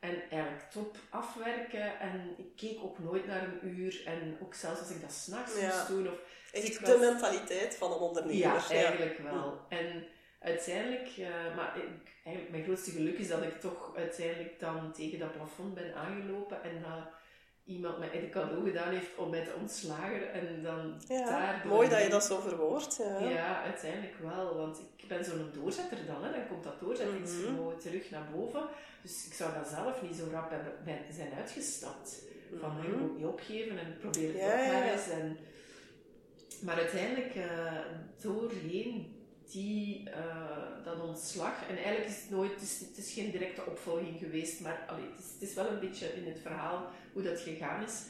en eigenlijk top afwerken. En ik keek ook nooit naar een uur en ook zelfs als ik dat s'nachts Ja. moest doen. Of, Echt de was- mentaliteit van een ondernemer. ja, eigenlijk wel. En uiteindelijk, eh, maar ik, eigenlijk mijn grootste geluk is dat ik toch uiteindelijk dan tegen dat plafond ben aangelopen en dat iemand mij een cadeau gedaan heeft om mij te ontslagen en dan Ja, daar... mooi dat je dat zo verwoordt. Ja. Ja, uiteindelijk wel, want ik ben zo'n doorzetter dan, hè. dan komt dat doorzettingsvermogen terug naar boven. Dus ik zou dat zelf niet zo rap hebben, ben- zijn uitgestapt. Van, Mhm. je moet niet opgeven en probeer het Ja, ja, maar eens. En, maar uiteindelijk, eh, doorheen die, eh, dat ontslag, en eigenlijk is het nooit, het is, het is geen directe opvolging geweest, maar allee, het, is, het is wel een beetje in het verhaal hoe dat gegaan is,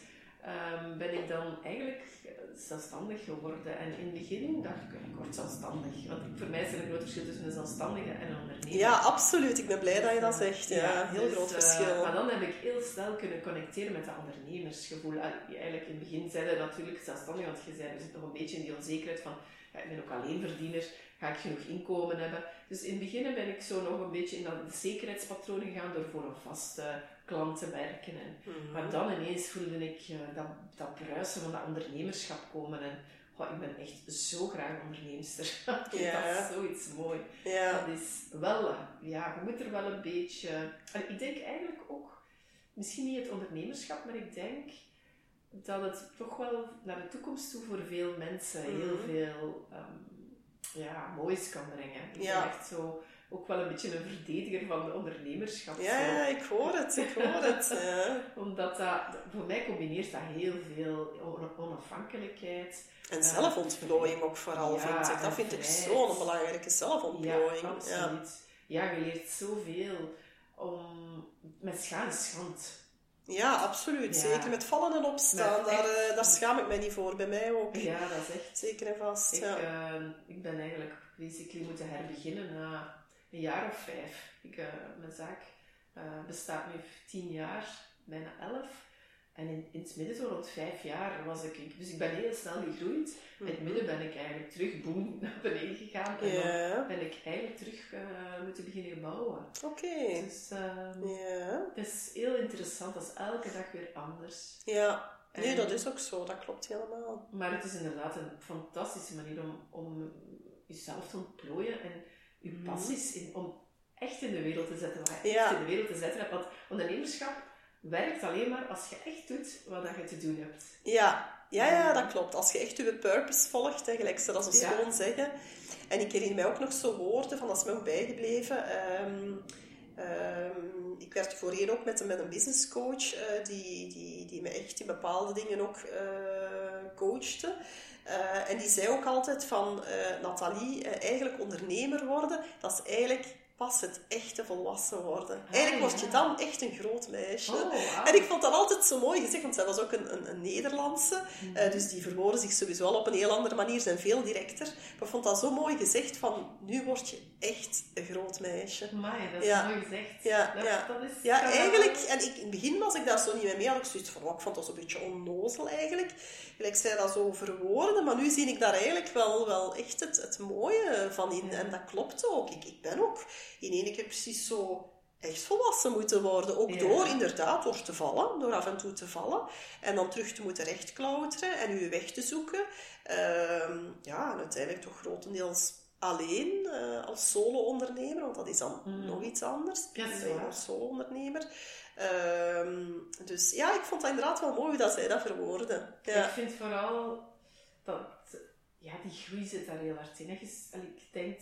ehm, ben ik dan eigenlijk eh, zelfstandig geworden. En in het begin dacht ik, ik word zelfstandig. Want voor mij is er een groot verschil tussen een zelfstandige en een ondernemer. Ja, absoluut. Ik ben blij dat je dat zegt. Ja, heel dus, groot eh, verschil. maar dan heb ik heel snel kunnen connecteren met dat ondernemersgevoel. Eigenlijk in het begin zeiden natuurlijk zelfstandig, want je zei, er zit nog een beetje in die onzekerheid van, ja, ik ben ook alleenverdiener, ga ik genoeg inkomen hebben? Dus in het begin ben ik zo nog een beetje in dat zekerheidspatroon gegaan door voor een vaste klant te werken. En, Mhm. Maar dan ineens voelde ik eh, dat, dat bruisen van dat ondernemerschap komen. En goh, ik ben echt zo graag onderneemster. Ja. dat zoiets mooi. Ja. Dat is wel, ja, je moet er wel een beetje... Allee, ik denk eigenlijk ook, misschien niet het ondernemerschap, maar ik denk dat het toch wel naar de toekomst toe voor veel mensen heel Mhm. veel ehm, ja, moois kan brengen. Ik Ja. ben echt zo ook wel een beetje een verdediger van de ondernemerschap. Ja, ja, ik hoor het. Ik hoor het. Ja. Omdat dat, voor mij combineert dat heel veel on- onafhankelijkheid. En zelfontplooiing ook vooral, Ja, vind ik. Dat vind ik zo'n belangrijke zelfontplooiing. Ja, absoluut. Ja. je leert zoveel om, met schade schand. Ja, absoluut. Ja. Zeker met vallen en opstaan. Daar, echt- eh, daar schaam ik mij niet voor. Bij mij ook. Ja, dat is echt Zeker en vast. Ik, ja. eh, ik ben eigenlijk basically moeten herbeginnen na een jaar of vijf. Ik, eh, mijn zaak bestaat nu tien jaar, bijna elf. En in, in het midden, zo rond vijf jaar, was ik... Dus ik ben heel snel gegroeid. In het midden ben ik eigenlijk terug boem naar beneden gegaan. En dan ben ik eigenlijk terug eh, moeten beginnen bouwen. oké. Dus ehm, Ja. het is heel interessant. Dat is elke dag weer anders. ja. Nee, En- dat is ook zo. Dat klopt helemaal. Maar het is inderdaad een fantastische manier om, om jezelf te ontplooien en je Mhm. passies in, om echt in de wereld te zetten, wat je Ja. echt in de wereld te zetten hebt. Want ondernemerschap werkt alleen maar als je echt doet wat dat je te doen hebt. Ja. Ja, ja, dat klopt. Als je echt je purpose volgt, hè, gelijk ze dat zo Ja. schoon zeggen. En ik herinner mij ook nog zo woorden, van dat is me ook bijgebleven. Ehm, ehm, ik werkte voorheen ook met een, met een business coach, eh, die, die, die me echt in bepaalde dingen ook eh, coachte. Eh, en die zei ook altijd van, Nathalie, eigenlijk ondernemer worden, dat is eigenlijk pas het echte volwassen worden. Eigenlijk word je ja. dan echt een groot meisje. Oh. En ik vond dat altijd zo mooi gezegd, want zij was ook een, een, een Nederlandse. Mhm. eh, dus die verwoorden zich sowieso al op een heel andere manier, zijn veel directer. Maar ik vond dat zo mooi gezegd van, nu word je echt een groot meisje. Amai, dat is Ja. mooi gezegd. Ja, dat, ja. dat is, Ja, eigenlijk, en ik, in het begin was ik daar zo niet mee mee, had ik zoiets van, oh, ik vond dat zo'n beetje onnozel eigenlijk. Gelijk zij dat zo verwoorden, maar nu zie ik daar eigenlijk wel, wel echt het, het mooie van in. En dat klopt ook. Ik, ik ben ook in één keer precies zo echt volwassen moeten worden. Ook Ja. door, inderdaad, door te vallen, door af en toe te vallen. En dan terug te moeten rechtklauteren en je weg te zoeken. Ehm, ja, en uiteindelijk toch grotendeels alleen eh, als solo-ondernemer, want dat is dan Mm. nog iets anders. Ja, als solo-ondernemer. Ehm, dus ja, ik vond dat inderdaad wel mooi dat zij dat verwoorden. Ja. Ik vind vooral dat ja, die groei zit daar heel hard in. hè. Je, ik denk,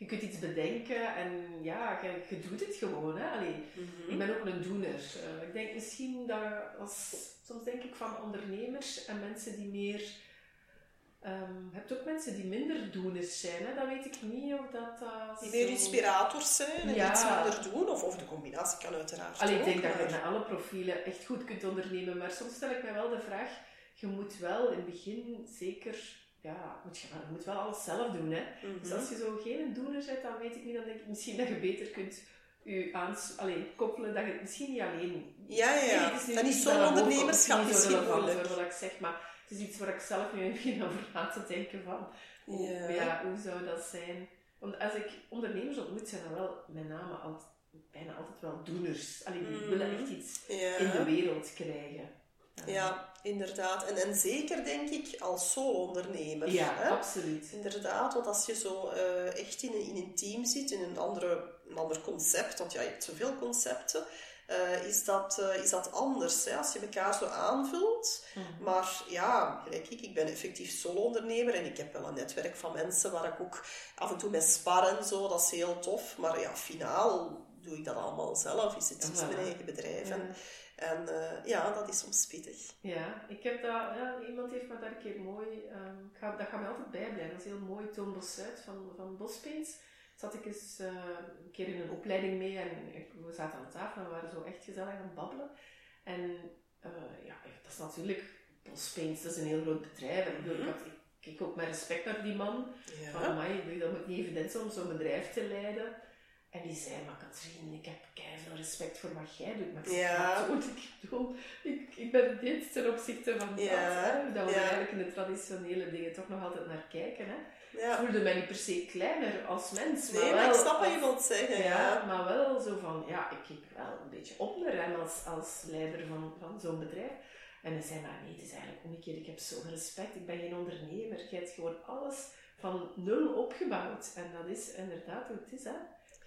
je kunt iets bedenken en ja, je, je doet het gewoon. Hè? Allee, Mhm. Ik ben ook een doener. Eh, ik denk misschien dat als, soms denk ik van ondernemers en mensen die meer. ehm, je hebt ook mensen die minder doeners zijn. Hè? Dat weet ik niet of dat. Die meer zo- inspirators zijn en Ja. iets minder doen. Of, of de combinatie kan uiteraard Allee, ik denk dat je met alle profielen echt goed kunt ondernemen, maar soms stel ik mij wel de vraag: je moet wel in het begin zeker, ja, moet je, je moet wel alles zelf doen. Hè? Mhm. Dus als je zo geen doener bent, dan weet ik niet, dan denk ik misschien dat je beter kunt je aans, allee, koppelen, dat je het misschien niet alleen. Ja, ja, is dat komt, solo-ondernemerschap het is heel relevant moeilijk. voor wat ik zeg, maar het is iets waar ik zelf nu begin over na te denken van, hoe, Ja. ja. hoe zou dat zijn? Want als ik ondernemers ontmoet, zijn dat wel met name altijd, bijna altijd wel doeners. Allee, die Mhm. willen echt iets Ja. in de wereld krijgen. Ja, inderdaad. En, en zeker denk ik als solo-ondernemer. Ja, hè? absoluut. Inderdaad, want als je zo eh, echt in een, in een team zit, in een, andere, een ander concept, want ja, je hebt zoveel concepten, eh, is, dat, eh, is dat anders. Hè? Als je elkaar zo aanvult. Mhm. Maar ja, gelijk ik, ik ben effectief solo-ondernemer en ik heb wel een netwerk van mensen waar ik ook af en toe mee spar en zo. Dat is heel tof. Maar ja, finaal doe ik dat allemaal zelf. Is het is mijn eigen bedrijf. En, Ja. en eh, ja, dat is soms pittig. Ja, ik heb dat, ja, iemand heeft me daar een keer mooi, ik ga, dat gaat mij altijd bijblijven. Dat is heel mooi, Toon Bosuit van, van Bospeens. Zat ik eens eh, een keer in een opleiding mee en ik- we zaten aan tafel en we waren zo echt gezellig aan het babbelen. En eh, ja, dat is natuurlijk, Bospeens, dat is een heel groot bedrijf. En ik, bedoel, ik, ik keek ook met respect naar die man. Van, amai, dat moet niet evident zijn om zo'n bedrijf te leiden. En die zei, maar Katrien, ik heb veel respect voor wat jij doet. Maar ik Ja. "Ja, goed, ik bedoel, ik, ik ben dit ten opzichte van dat. Ja, Hè, dat we ja. eigenlijk in de traditionele dingen toch nog altijd naar kijken. Hè. Ja. Ik voelde mij niet per se kleiner als mens. Maar wel maar ik snap wat je wilt zeggen. ja, maar wel zo van, ja, ik kijk wel een beetje op hem als, als leider van, van zo'n bedrijf. En hij zei, maar nee, het is eigenlijk omgekeerd. Ik heb zoveel respect. Ik ben geen ondernemer. Je hebt gewoon alles van nul opgebouwd. En dat is inderdaad hoe het is, hè.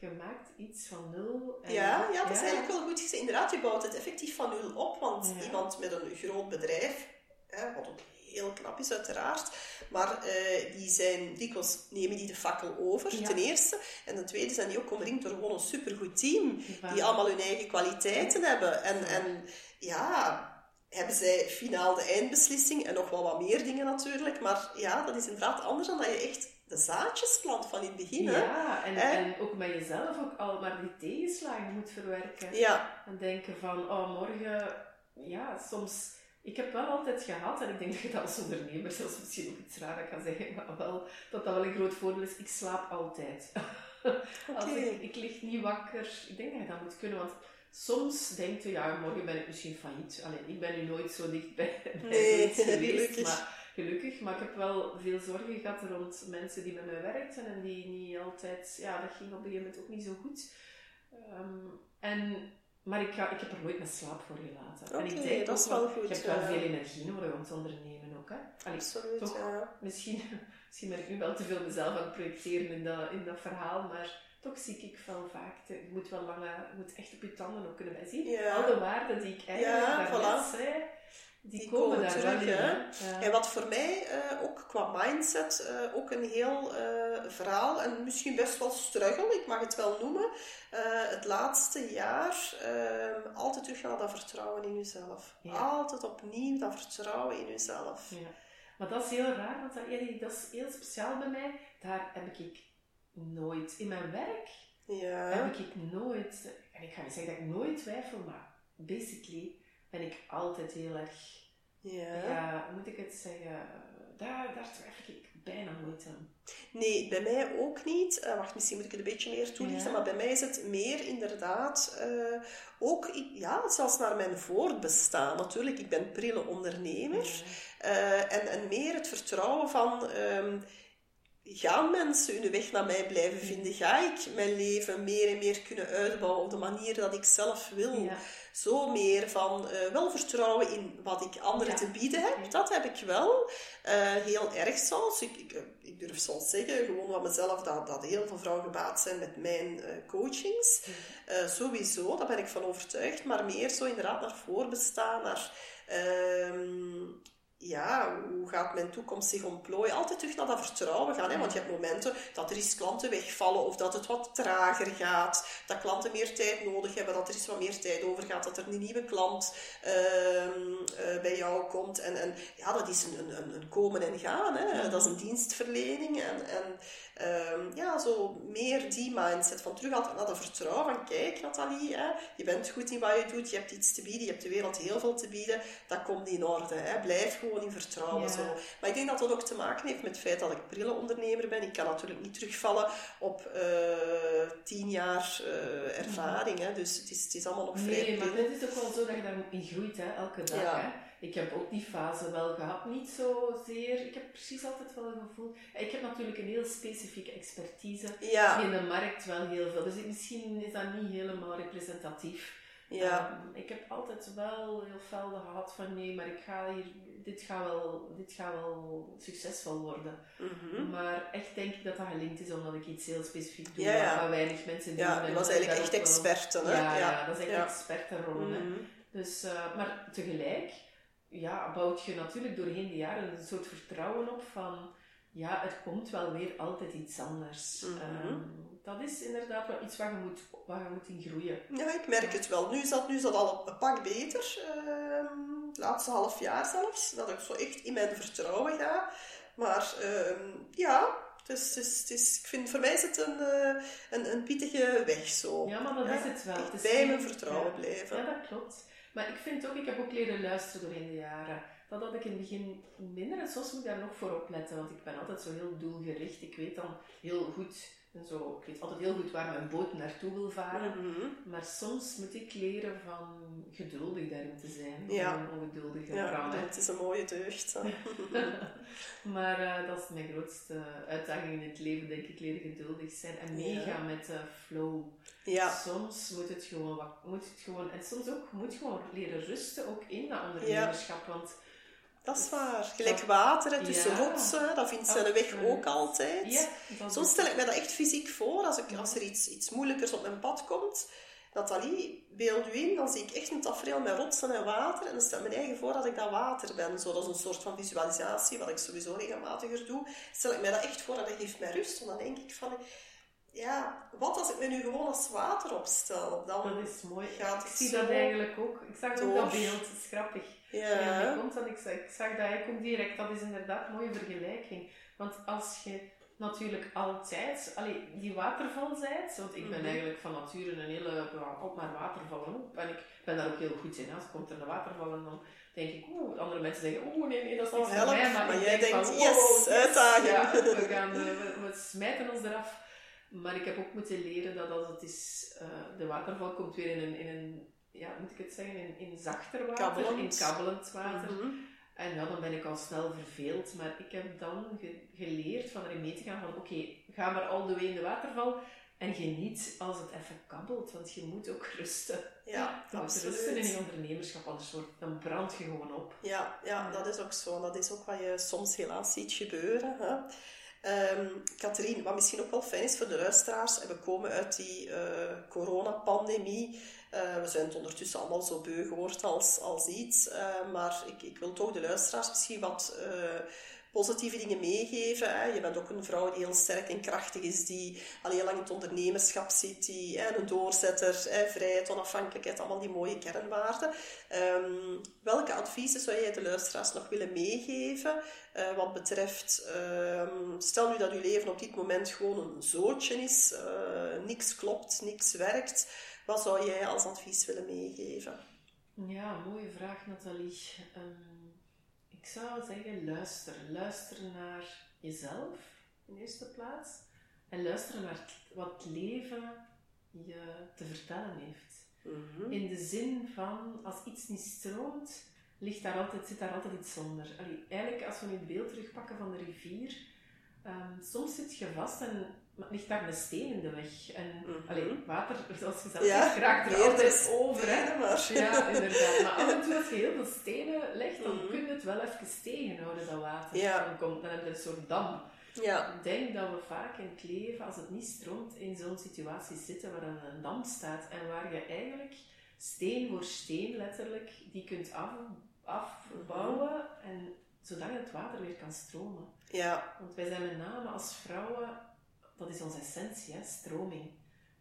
Je maakt iets van nul. En, Ja, ja, dat is eigenlijk wel goed gezegd. Inderdaad, je bouwt het effectief van nul op. Want Ja. iemand met een groot bedrijf, hè, wat ook heel knap is uiteraard, maar eh, die zijn dikwijls nemen die de fakkel over, Ja. ten eerste. En ten tweede zijn die ook omringd door gewoon een supergoed team, die allemaal hun eigen kwaliteiten hebben. En, en ja, hebben zij finaal de eindbeslissing en nog wel wat meer dingen natuurlijk. Maar ja, dat is inderdaad anders dan dat je echt de zaadjes plant van in het begin. Ja, en, en ook met jezelf ook al maar die tegenslagen moet verwerken. Ja, En denken van, oh, morgen... Ja, soms... Ik heb wel altijd gehad, en ik denk dat je dat als ondernemer, zelfs misschien ook iets raar kan zeggen, maar wel, dat dat wel een groot voordeel is. Ik slaap altijd. Als ik, ik lig niet wakker. Ik denk dat je dat moet kunnen, want soms denk je, ja, morgen ben ik misschien failliet. Alleen, ik ben nu nooit zo dicht bij, bij Nee, geweest, maar gelukkig. Maar ik heb wel veel zorgen gehad rond mensen die met mij werkten en die niet altijd, ja, dat ging op een gegeven moment ook niet zo goed. Ehm, en, maar ik, ga, ik heb er nooit mijn slaap voor gelaten. en ik denk dat is wel Je goed, hebt wel veel energie nodig om te ondernemen ook. Hè? Allee, absoluut. toch? Ja. misschien, misschien ben ik nu wel te veel mezelf aan het projecteren in dat, in dat verhaal, maar toch zie ik wel vaak, je moet wel lange, je moet echt op je tanden ook kunnen zien. Ja. Al de waarden die ik eigenlijk Ja, daarnet voilà. zei, die, komen, komen daar terug, hè. Ja. En wat voor mij eh, ook qua mindset eh, ook een heel eh, verhaal en misschien best wel struggle, ik mag het wel noemen, het laatste jaar eh, altijd terug naar dat vertrouwen in jezelf. Ja. Altijd opnieuw dat vertrouwen in jezelf. Ja. Maar dat is heel raar, want dat, dat is heel speciaal bij mij. Daar heb ik nooit, in mijn werk Ja, heb ik nooit, en ik ga niet zeggen dat ik nooit twijfel, maar basically ben ik altijd heel erg ja. Moet ik het zeggen? Daar, daar twijfel ik bijna nooit aan. Nee, bij mij ook niet. Eh, wacht, misschien moet ik het een beetje meer toelichten, Ja. maar bij mij is het meer inderdaad eh, ook, ja, zelfs naar mijn voortbestaan. Natuurlijk, ik ben prille ondernemer. Eh, en, en meer het vertrouwen van... ehm, gaan mensen hun weg naar mij blijven vinden? Ga ik mijn leven meer en meer kunnen uitbouwen op de manier dat ik zelf wil? Ja. Zo meer van eh, wel vertrouwen in wat ik anderen Ja. te bieden heb. Dat heb ik wel. Eh, heel erg zelfs. Ik, ik, ik durf zelfs zeggen, gewoon van mezelf, dat, dat heel veel vrouwen gebaat zijn met mijn eh, coachings. Eh, sowieso, daar ben ik van overtuigd. Maar meer zo inderdaad naar voorbestaan, naar... ja, hoe gaat mijn toekomst zich ontplooien? Altijd terug naar dat vertrouwen gaan. Hè? Want je hebt momenten dat er eens klanten wegvallen of dat het wat trager gaat. Dat klanten meer tijd nodig hebben, dat er eens wat meer tijd over gaat. Dat er een nieuwe klant ehm, eh, bij jou komt. En, en ja, dat is een, een, een- een komen en gaan. Hè? Dat is een dienstverlening. En, en ehm, ja, zo meer die mindset. Van terug altijd naar dat vertrouwen. Van kijk, Nathalie, hè? je bent goed in wat je doet. Je hebt iets te bieden. Je hebt de wereld heel veel te bieden. Dat komt in orde. Hè? Blijf gewoon in vertrouwen. Ja. Zo. Maar ik denk dat dat ook te maken heeft met het feit dat ik brillenondernemer ben. Ik kan natuurlijk niet terugvallen op eh, tien jaar eh, ervaring. Hè? Dus het is, het is allemaal nog vrij Nee, maar dit is ook wel zo dat je daarin groeit, hè, elke dag. Ja. Hè. Ik heb ook die fase wel gehad, niet zozeer. Ik heb precies altijd wel een gevoel. Ik heb natuurlijk een heel specifieke expertise. Ja, In de markt wel heel veel. Dus misschien is dat niet helemaal representatief. ja, Ehm, ik heb altijd wel heel fel gehad van nee, maar ik ga hier, dit, gaat wel, dit gaat wel succesvol worden. mhm. Maar echt denk ik dat dat gelinkt is omdat ik iets heel specifiek doe, Ja, ja. wat- weinig mensen doen. ja, die was eigenlijk echt ook wel- experte. Hè? Ja, ja, dat is echt hè. Mhm. Dus, eh, maar tegelijk ja, bouwt je natuurlijk doorheen de jaren een soort vertrouwen op van ja, er komt wel weer altijd iets anders. Mhm. Ehm, dat is inderdaad wel iets waar je moet, waar je moet in groeien. Ja, ik merk het wel. Nu is dat, nu is dat al een pak beter. ehm, het laatste half jaar zelfs. Dat ik zo echt in mijn vertrouwen ga. Maar ehm, ja, is, het is, ik vind voor mij is het een, eh, een, een pittige weg zo. Ja, maar dat Ja, is het wel. echt Het is bij mijn vertrouwen blijven. Ja, dat klopt. Maar ik vind ook, ik heb ook leren luisteren doorheen de jaren. Dat had ik in het begin minder en soms moet ik daar nog voor opletten, want ik ben altijd zo heel doelgericht. Ik weet dan heel goed, en zo, ik weet altijd heel goed waar mijn boot naartoe wil varen. Mhm. Maar soms moet ik leren van geduldig daarin te zijn. Ja. Een ongeduldige Ja, het is een mooie deugd. maar eh, dat is mijn grootste uitdaging in het leven, denk ik, leren geduldig zijn en Ja. meegaan met de flow. Ja, Soms moet het gewoon wat, moet het gewoon, en soms ook moet gewoon leren rusten ook in dat ondernemerschap, want dat is waar. Gelijk water hè, tussen Ja. rotsen, dat vindt zijn weg ook altijd. ja, Zo stel ik mij dat echt fysiek voor. Als, ik, als er iets, iets moeilijkers op mijn pad komt, Nathalie, beeld u in, dan zie ik echt een tafereel met rotsen en water. En dan stel ik me eigen voor dat ik dat water ben. Zo, dat is een soort van visualisatie, wat ik sowieso regelmatiger doe. Stel ik mij dat echt voor, en dat geeft mij rust. Want dan denk ik van, ja, wat als ik me nu gewoon als water opstel? Dan, dat is mooi. gaat ik zie dat eigenlijk ook. Ik zag ook dat beeld, dat is grappig. Ja, hij komt dan, ik zag, ik zag dat hij komt direct. Dat is inderdaad een mooie vergelijking. Want als je natuurlijk altijd, allee, die watervalzijd, want ik ben Mhm. eigenlijk van nature een hele, op naar watervallen op. En ik ben daar ook heel goed in. Als komt er een waterval en dan denk ik, oeh, andere mensen zeggen, oeh, nee, nee, dat is Oh, niet voor mij. Maar ik jij denk denkt, van, yes, wow, uitdaging. Ja, we, gaan, eh, we, we smijten ons eraf. Maar ik heb ook moeten leren dat als het is, eh, de waterval komt weer in een, in een ja, moet ik het zeggen, in, in zachter water, Kabbelend. in kabbelend water. Mhm. En ja, dan ben ik al snel verveeld. Maar ik heb dan ge- geleerd van erin mee te gaan van oké, ga maar al de way in de waterval en geniet als het even kabbelt. Want je moet ook rusten. Ja, moet rusten in absoluut. je ondernemerschap, anders wordt, dan brand je gewoon op. Ja, ja, dat is ook zo. Dat is ook wat je soms helaas ziet gebeuren. Hè? Ehm, Katrien, wat misschien ook wel fijn is voor de luisteraars, en we komen uit die eh, coronapandemie. Eh, we zijn het ondertussen allemaal zo beu als, als iets. eh, maar ik, ik wil toch de luisteraars misschien wat eh, positieve dingen meegeven. Hè. Je bent ook een vrouw die heel sterk en krachtig is, die al heel lang in het ondernemerschap zit, die hè, een doorzetter, hè, vrijheid, onafhankelijkheid, allemaal die mooie kernwaarden. Ehm, welke adviezen zou jij de luisteraars nog willen meegeven wat betreft, ehm, stel nu dat uw leven op dit moment gewoon een zootje is, eh, niks klopt, niks werkt, wat zou jij als advies willen meegeven? Ja, mooie vraag Nathalie. Ehm, ik zou zeggen luister. Luister naar jezelf in eerste plaats. En luister naar wat leven je te vertellen heeft. Mhm. In de zin van, als iets niet stroomt, ligt daar altijd, zit daar altijd iets onder. Allee, eigenlijk, als we nu het beeld terugpakken van de rivier, ehm, soms zit je vast en maar ligt daar een steen in de weg. En Mhm. allee, water, zoals je zelf Ja, zegt, raakt er altijd over. Hè? Stenen, maar- Ja, inderdaad. Maar af en toe als je heel veel stenen legt, dan Mhm. kun je het wel even tegenhouden, dat water. Ja. Dan, komt, dan heb je een soort dam. Ja, Ik denk dat we vaak in het leven, als het niet stroomt, in zo'n situatie zitten waar een, een dam staat en waar je eigenlijk steen voor steen letterlijk die kunt af, afbouwen en zodat het water weer kan stromen. ja, Want wij zijn met name als vrouwen, dat is onze essentie, hè, stroming.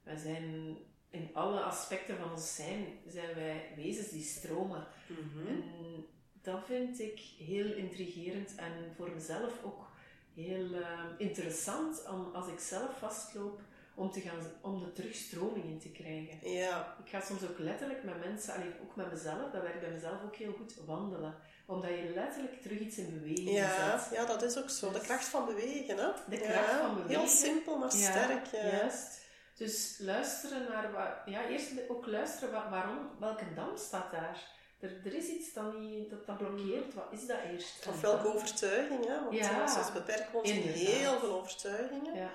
Wij zijn in alle aspecten van ons zijn, zijn wij wezens die stromen. Mhm. En dat vind ik heel intrigerend en voor mezelf ook heel eh, interessant om als ik zelf vastloop om, te gaan, om de terugstroming in te krijgen. ja, Ik ga soms ook letterlijk met mensen, allee, ook met mezelf, dat werkt bij mezelf ook heel goed, wandelen. Omdat je letterlijk terug iets in beweging ja, zet. ja, dat is ook zo. De Dus- kracht van bewegen, hè? De Ja, kracht van bewegen. Heel simpel, maar Ja, sterk. Juist. Dus luisteren naar waar, ja, eerst ook luisteren wa- waarom, welke dam staat daar? Er, er is iets dat, niet, dat, dat blokkeert. Wat is dat eerst? Of welke overtuiging, hè? Want Ja. soms beperken we ons in heel veel overtuigingen. Ja,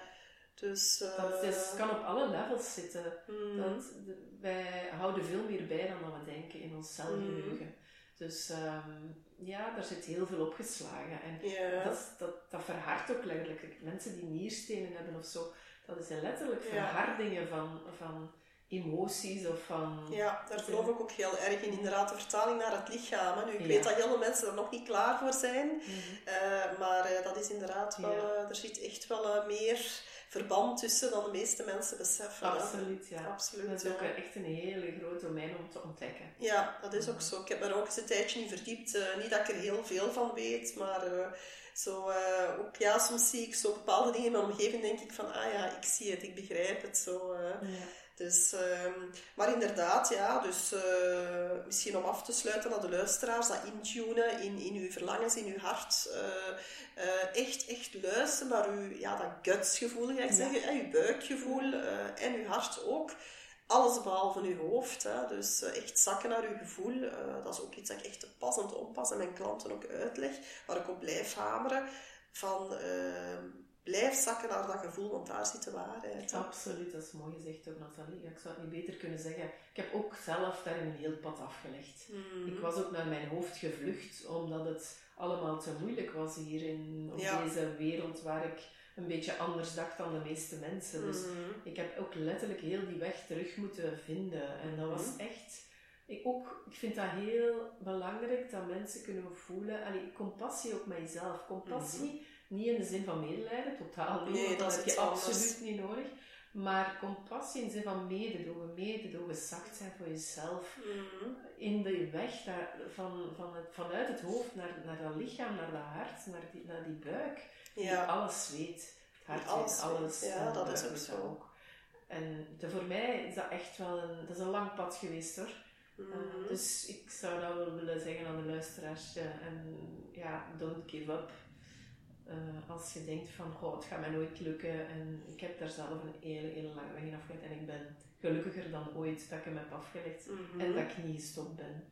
Dus, eh, dat is, kan op alle levels zitten. mm, Dat, wij houden veel meer bij dan dat we denken in ons celgeheugen. Dus ehm, ja, daar zit heel veel opgeslagen. En ja. dat, dat, dat verhardt ook letterlijk. Mensen die nierstenen hebben of zo, dat zijn letterlijk verhardingen van, van emoties of van... Ja, daar geloof ik ook heel erg in. Inderdaad, de vertaling naar het lichaam. Nu, ik Ja. weet dat heel veel mensen er nog niet klaar voor zijn. Mhm. eh, maar eh, dat is inderdaad wel... Ja. eh, er zit echt wel meer verband tussen dan de meeste mensen beseffen. Absoluut, ja. Absoluut, Dat is ook ja. echt een hele groot domein om te ontdekken. Ja, dat is ook zo. Ik heb me er ook eens een tijdje in verdiept. Eh, niet dat ik er heel veel van weet, maar eh, zo, eh, ook, ja, soms zie ik zo bepaalde dingen in mijn omgeving denk ik van, ah ja, ik zie het, ik begrijp het. Zo. Ja. Dus, ehm, maar inderdaad, ja, dus eh, misschien om af te sluiten naar de luisteraars, dat intunen in, in uw verlangens, in uw hart. eh, eh, echt, echt luisteren naar uw, ja, dat gutsgevoel, ga ik Ja. zeggen, hè, uw buikgevoel en uw hart ook. Alles behalve uw hoofd. Hè. Dus echt zakken naar uw gevoel. dat is ook iets dat ik echt te pas en te onpas en mijn klanten ook uitleg, waar ik op blijf hameren. Van ehm, blijf zakken naar dat gevoel, want daar zit de waarheid. hè. Absoluut, dat is mooi gezegd door Nathalie. Ja, ik zou het niet beter kunnen zeggen. Ik heb ook zelf daar een heel pad afgelegd. Mhm. Ik was ook naar mijn hoofd gevlucht, omdat het allemaal te moeilijk was hier in op Ja. deze wereld waar ik een beetje anders dacht dan de meeste mensen. Dus Mhm. ik heb ook letterlijk heel die weg terug moeten vinden. En dat was Mhm. echt... Ik, ook, ik vind dat heel belangrijk dat mensen kunnen voelen... Allee, compassie ook met jezelf. Compassie, niet in de zin van medelijden, totaal niet. Nee, want dat heb je absoluut niet nodig. Maar compassie in de zin van mededogen. Mededogen, zacht zijn voor jezelf. Mhm. In de weg daar, van, van het, vanuit het hoofd naar, naar dat lichaam, naar dat hart, naar die, naar die buik. Die Ja, alles weet. hart Alles weet, weet. alles. Ja, dat is ook ik zo. ook. En de, voor mij is dat echt wel een, dat is een lang pad geweest hoor. Uh, Mhm. dus ik zou dat wel willen zeggen aan de luisteraars. ja, en ja, don't give up. Uh, als je denkt van, goh, het gaat mij nooit lukken. En ik heb daar zelf een hele, hele lange weg in afgelegd. En ik ben gelukkiger dan ooit dat ik hem heb afgelegd. Mhm. En dat ik niet gestopt ben.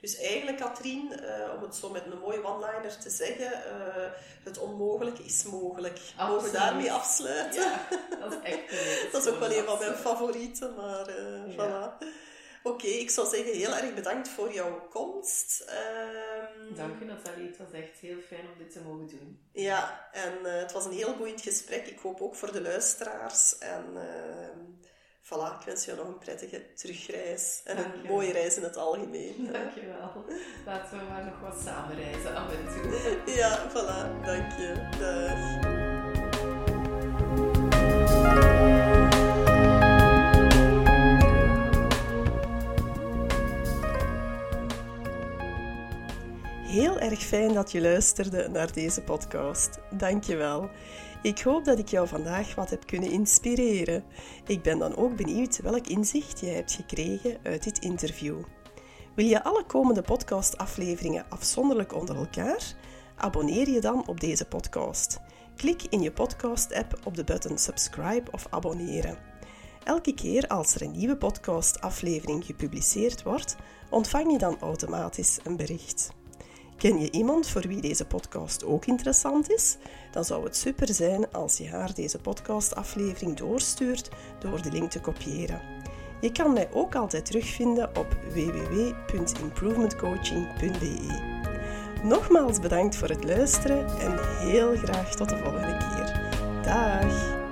Dus eigenlijk, Katrien, eh, om het zo met een mooie one-liner te zeggen, eh, het onmogelijke is mogelijk. Mogen we Absoluut. daarmee afsluiten? Ja, dat is echt Dat is ook wel een van mijn absoluut. favorieten, maar eh, Ja. voilà. Oké, ik zou zeggen heel erg bedankt voor jouw komst. Ehm, Dank u Nathalie, het was echt heel fijn om dit te mogen doen. Ja, en eh, het was een heel boeiend gesprek. Ik hoop ook voor de luisteraars. En ehm, voilà, ik wens je nog een prettige terugreis. En Dank een je. mooie reis in het algemeen. Dankjewel. Laten we maar nog wat samen reizen af en toe. Ja, voilà, dank je. Dag. Heel erg fijn dat je luisterde naar deze podcast. Dank je wel. Ik hoop dat ik jou vandaag wat heb kunnen inspireren. Ik ben dan ook benieuwd welk inzicht je hebt gekregen uit dit interview. Wil je alle komende podcastafleveringen afzonderlijk onder elkaar? Abonneer je dan op deze podcast. Klik in je podcast-app op de button subscribe of abonneren. Elke keer als er een nieuwe podcastaflevering gepubliceerd wordt, ontvang je dan automatisch een bericht. Ken je iemand voor wie deze podcast ook interessant is? Dan zou het super zijn als je haar deze podcastaflevering doorstuurt door de link te kopiëren. Je kan mij ook altijd terugvinden op www.improvementcoaching.be. Nogmaals bedankt voor het luisteren en heel graag tot de volgende keer. Dag!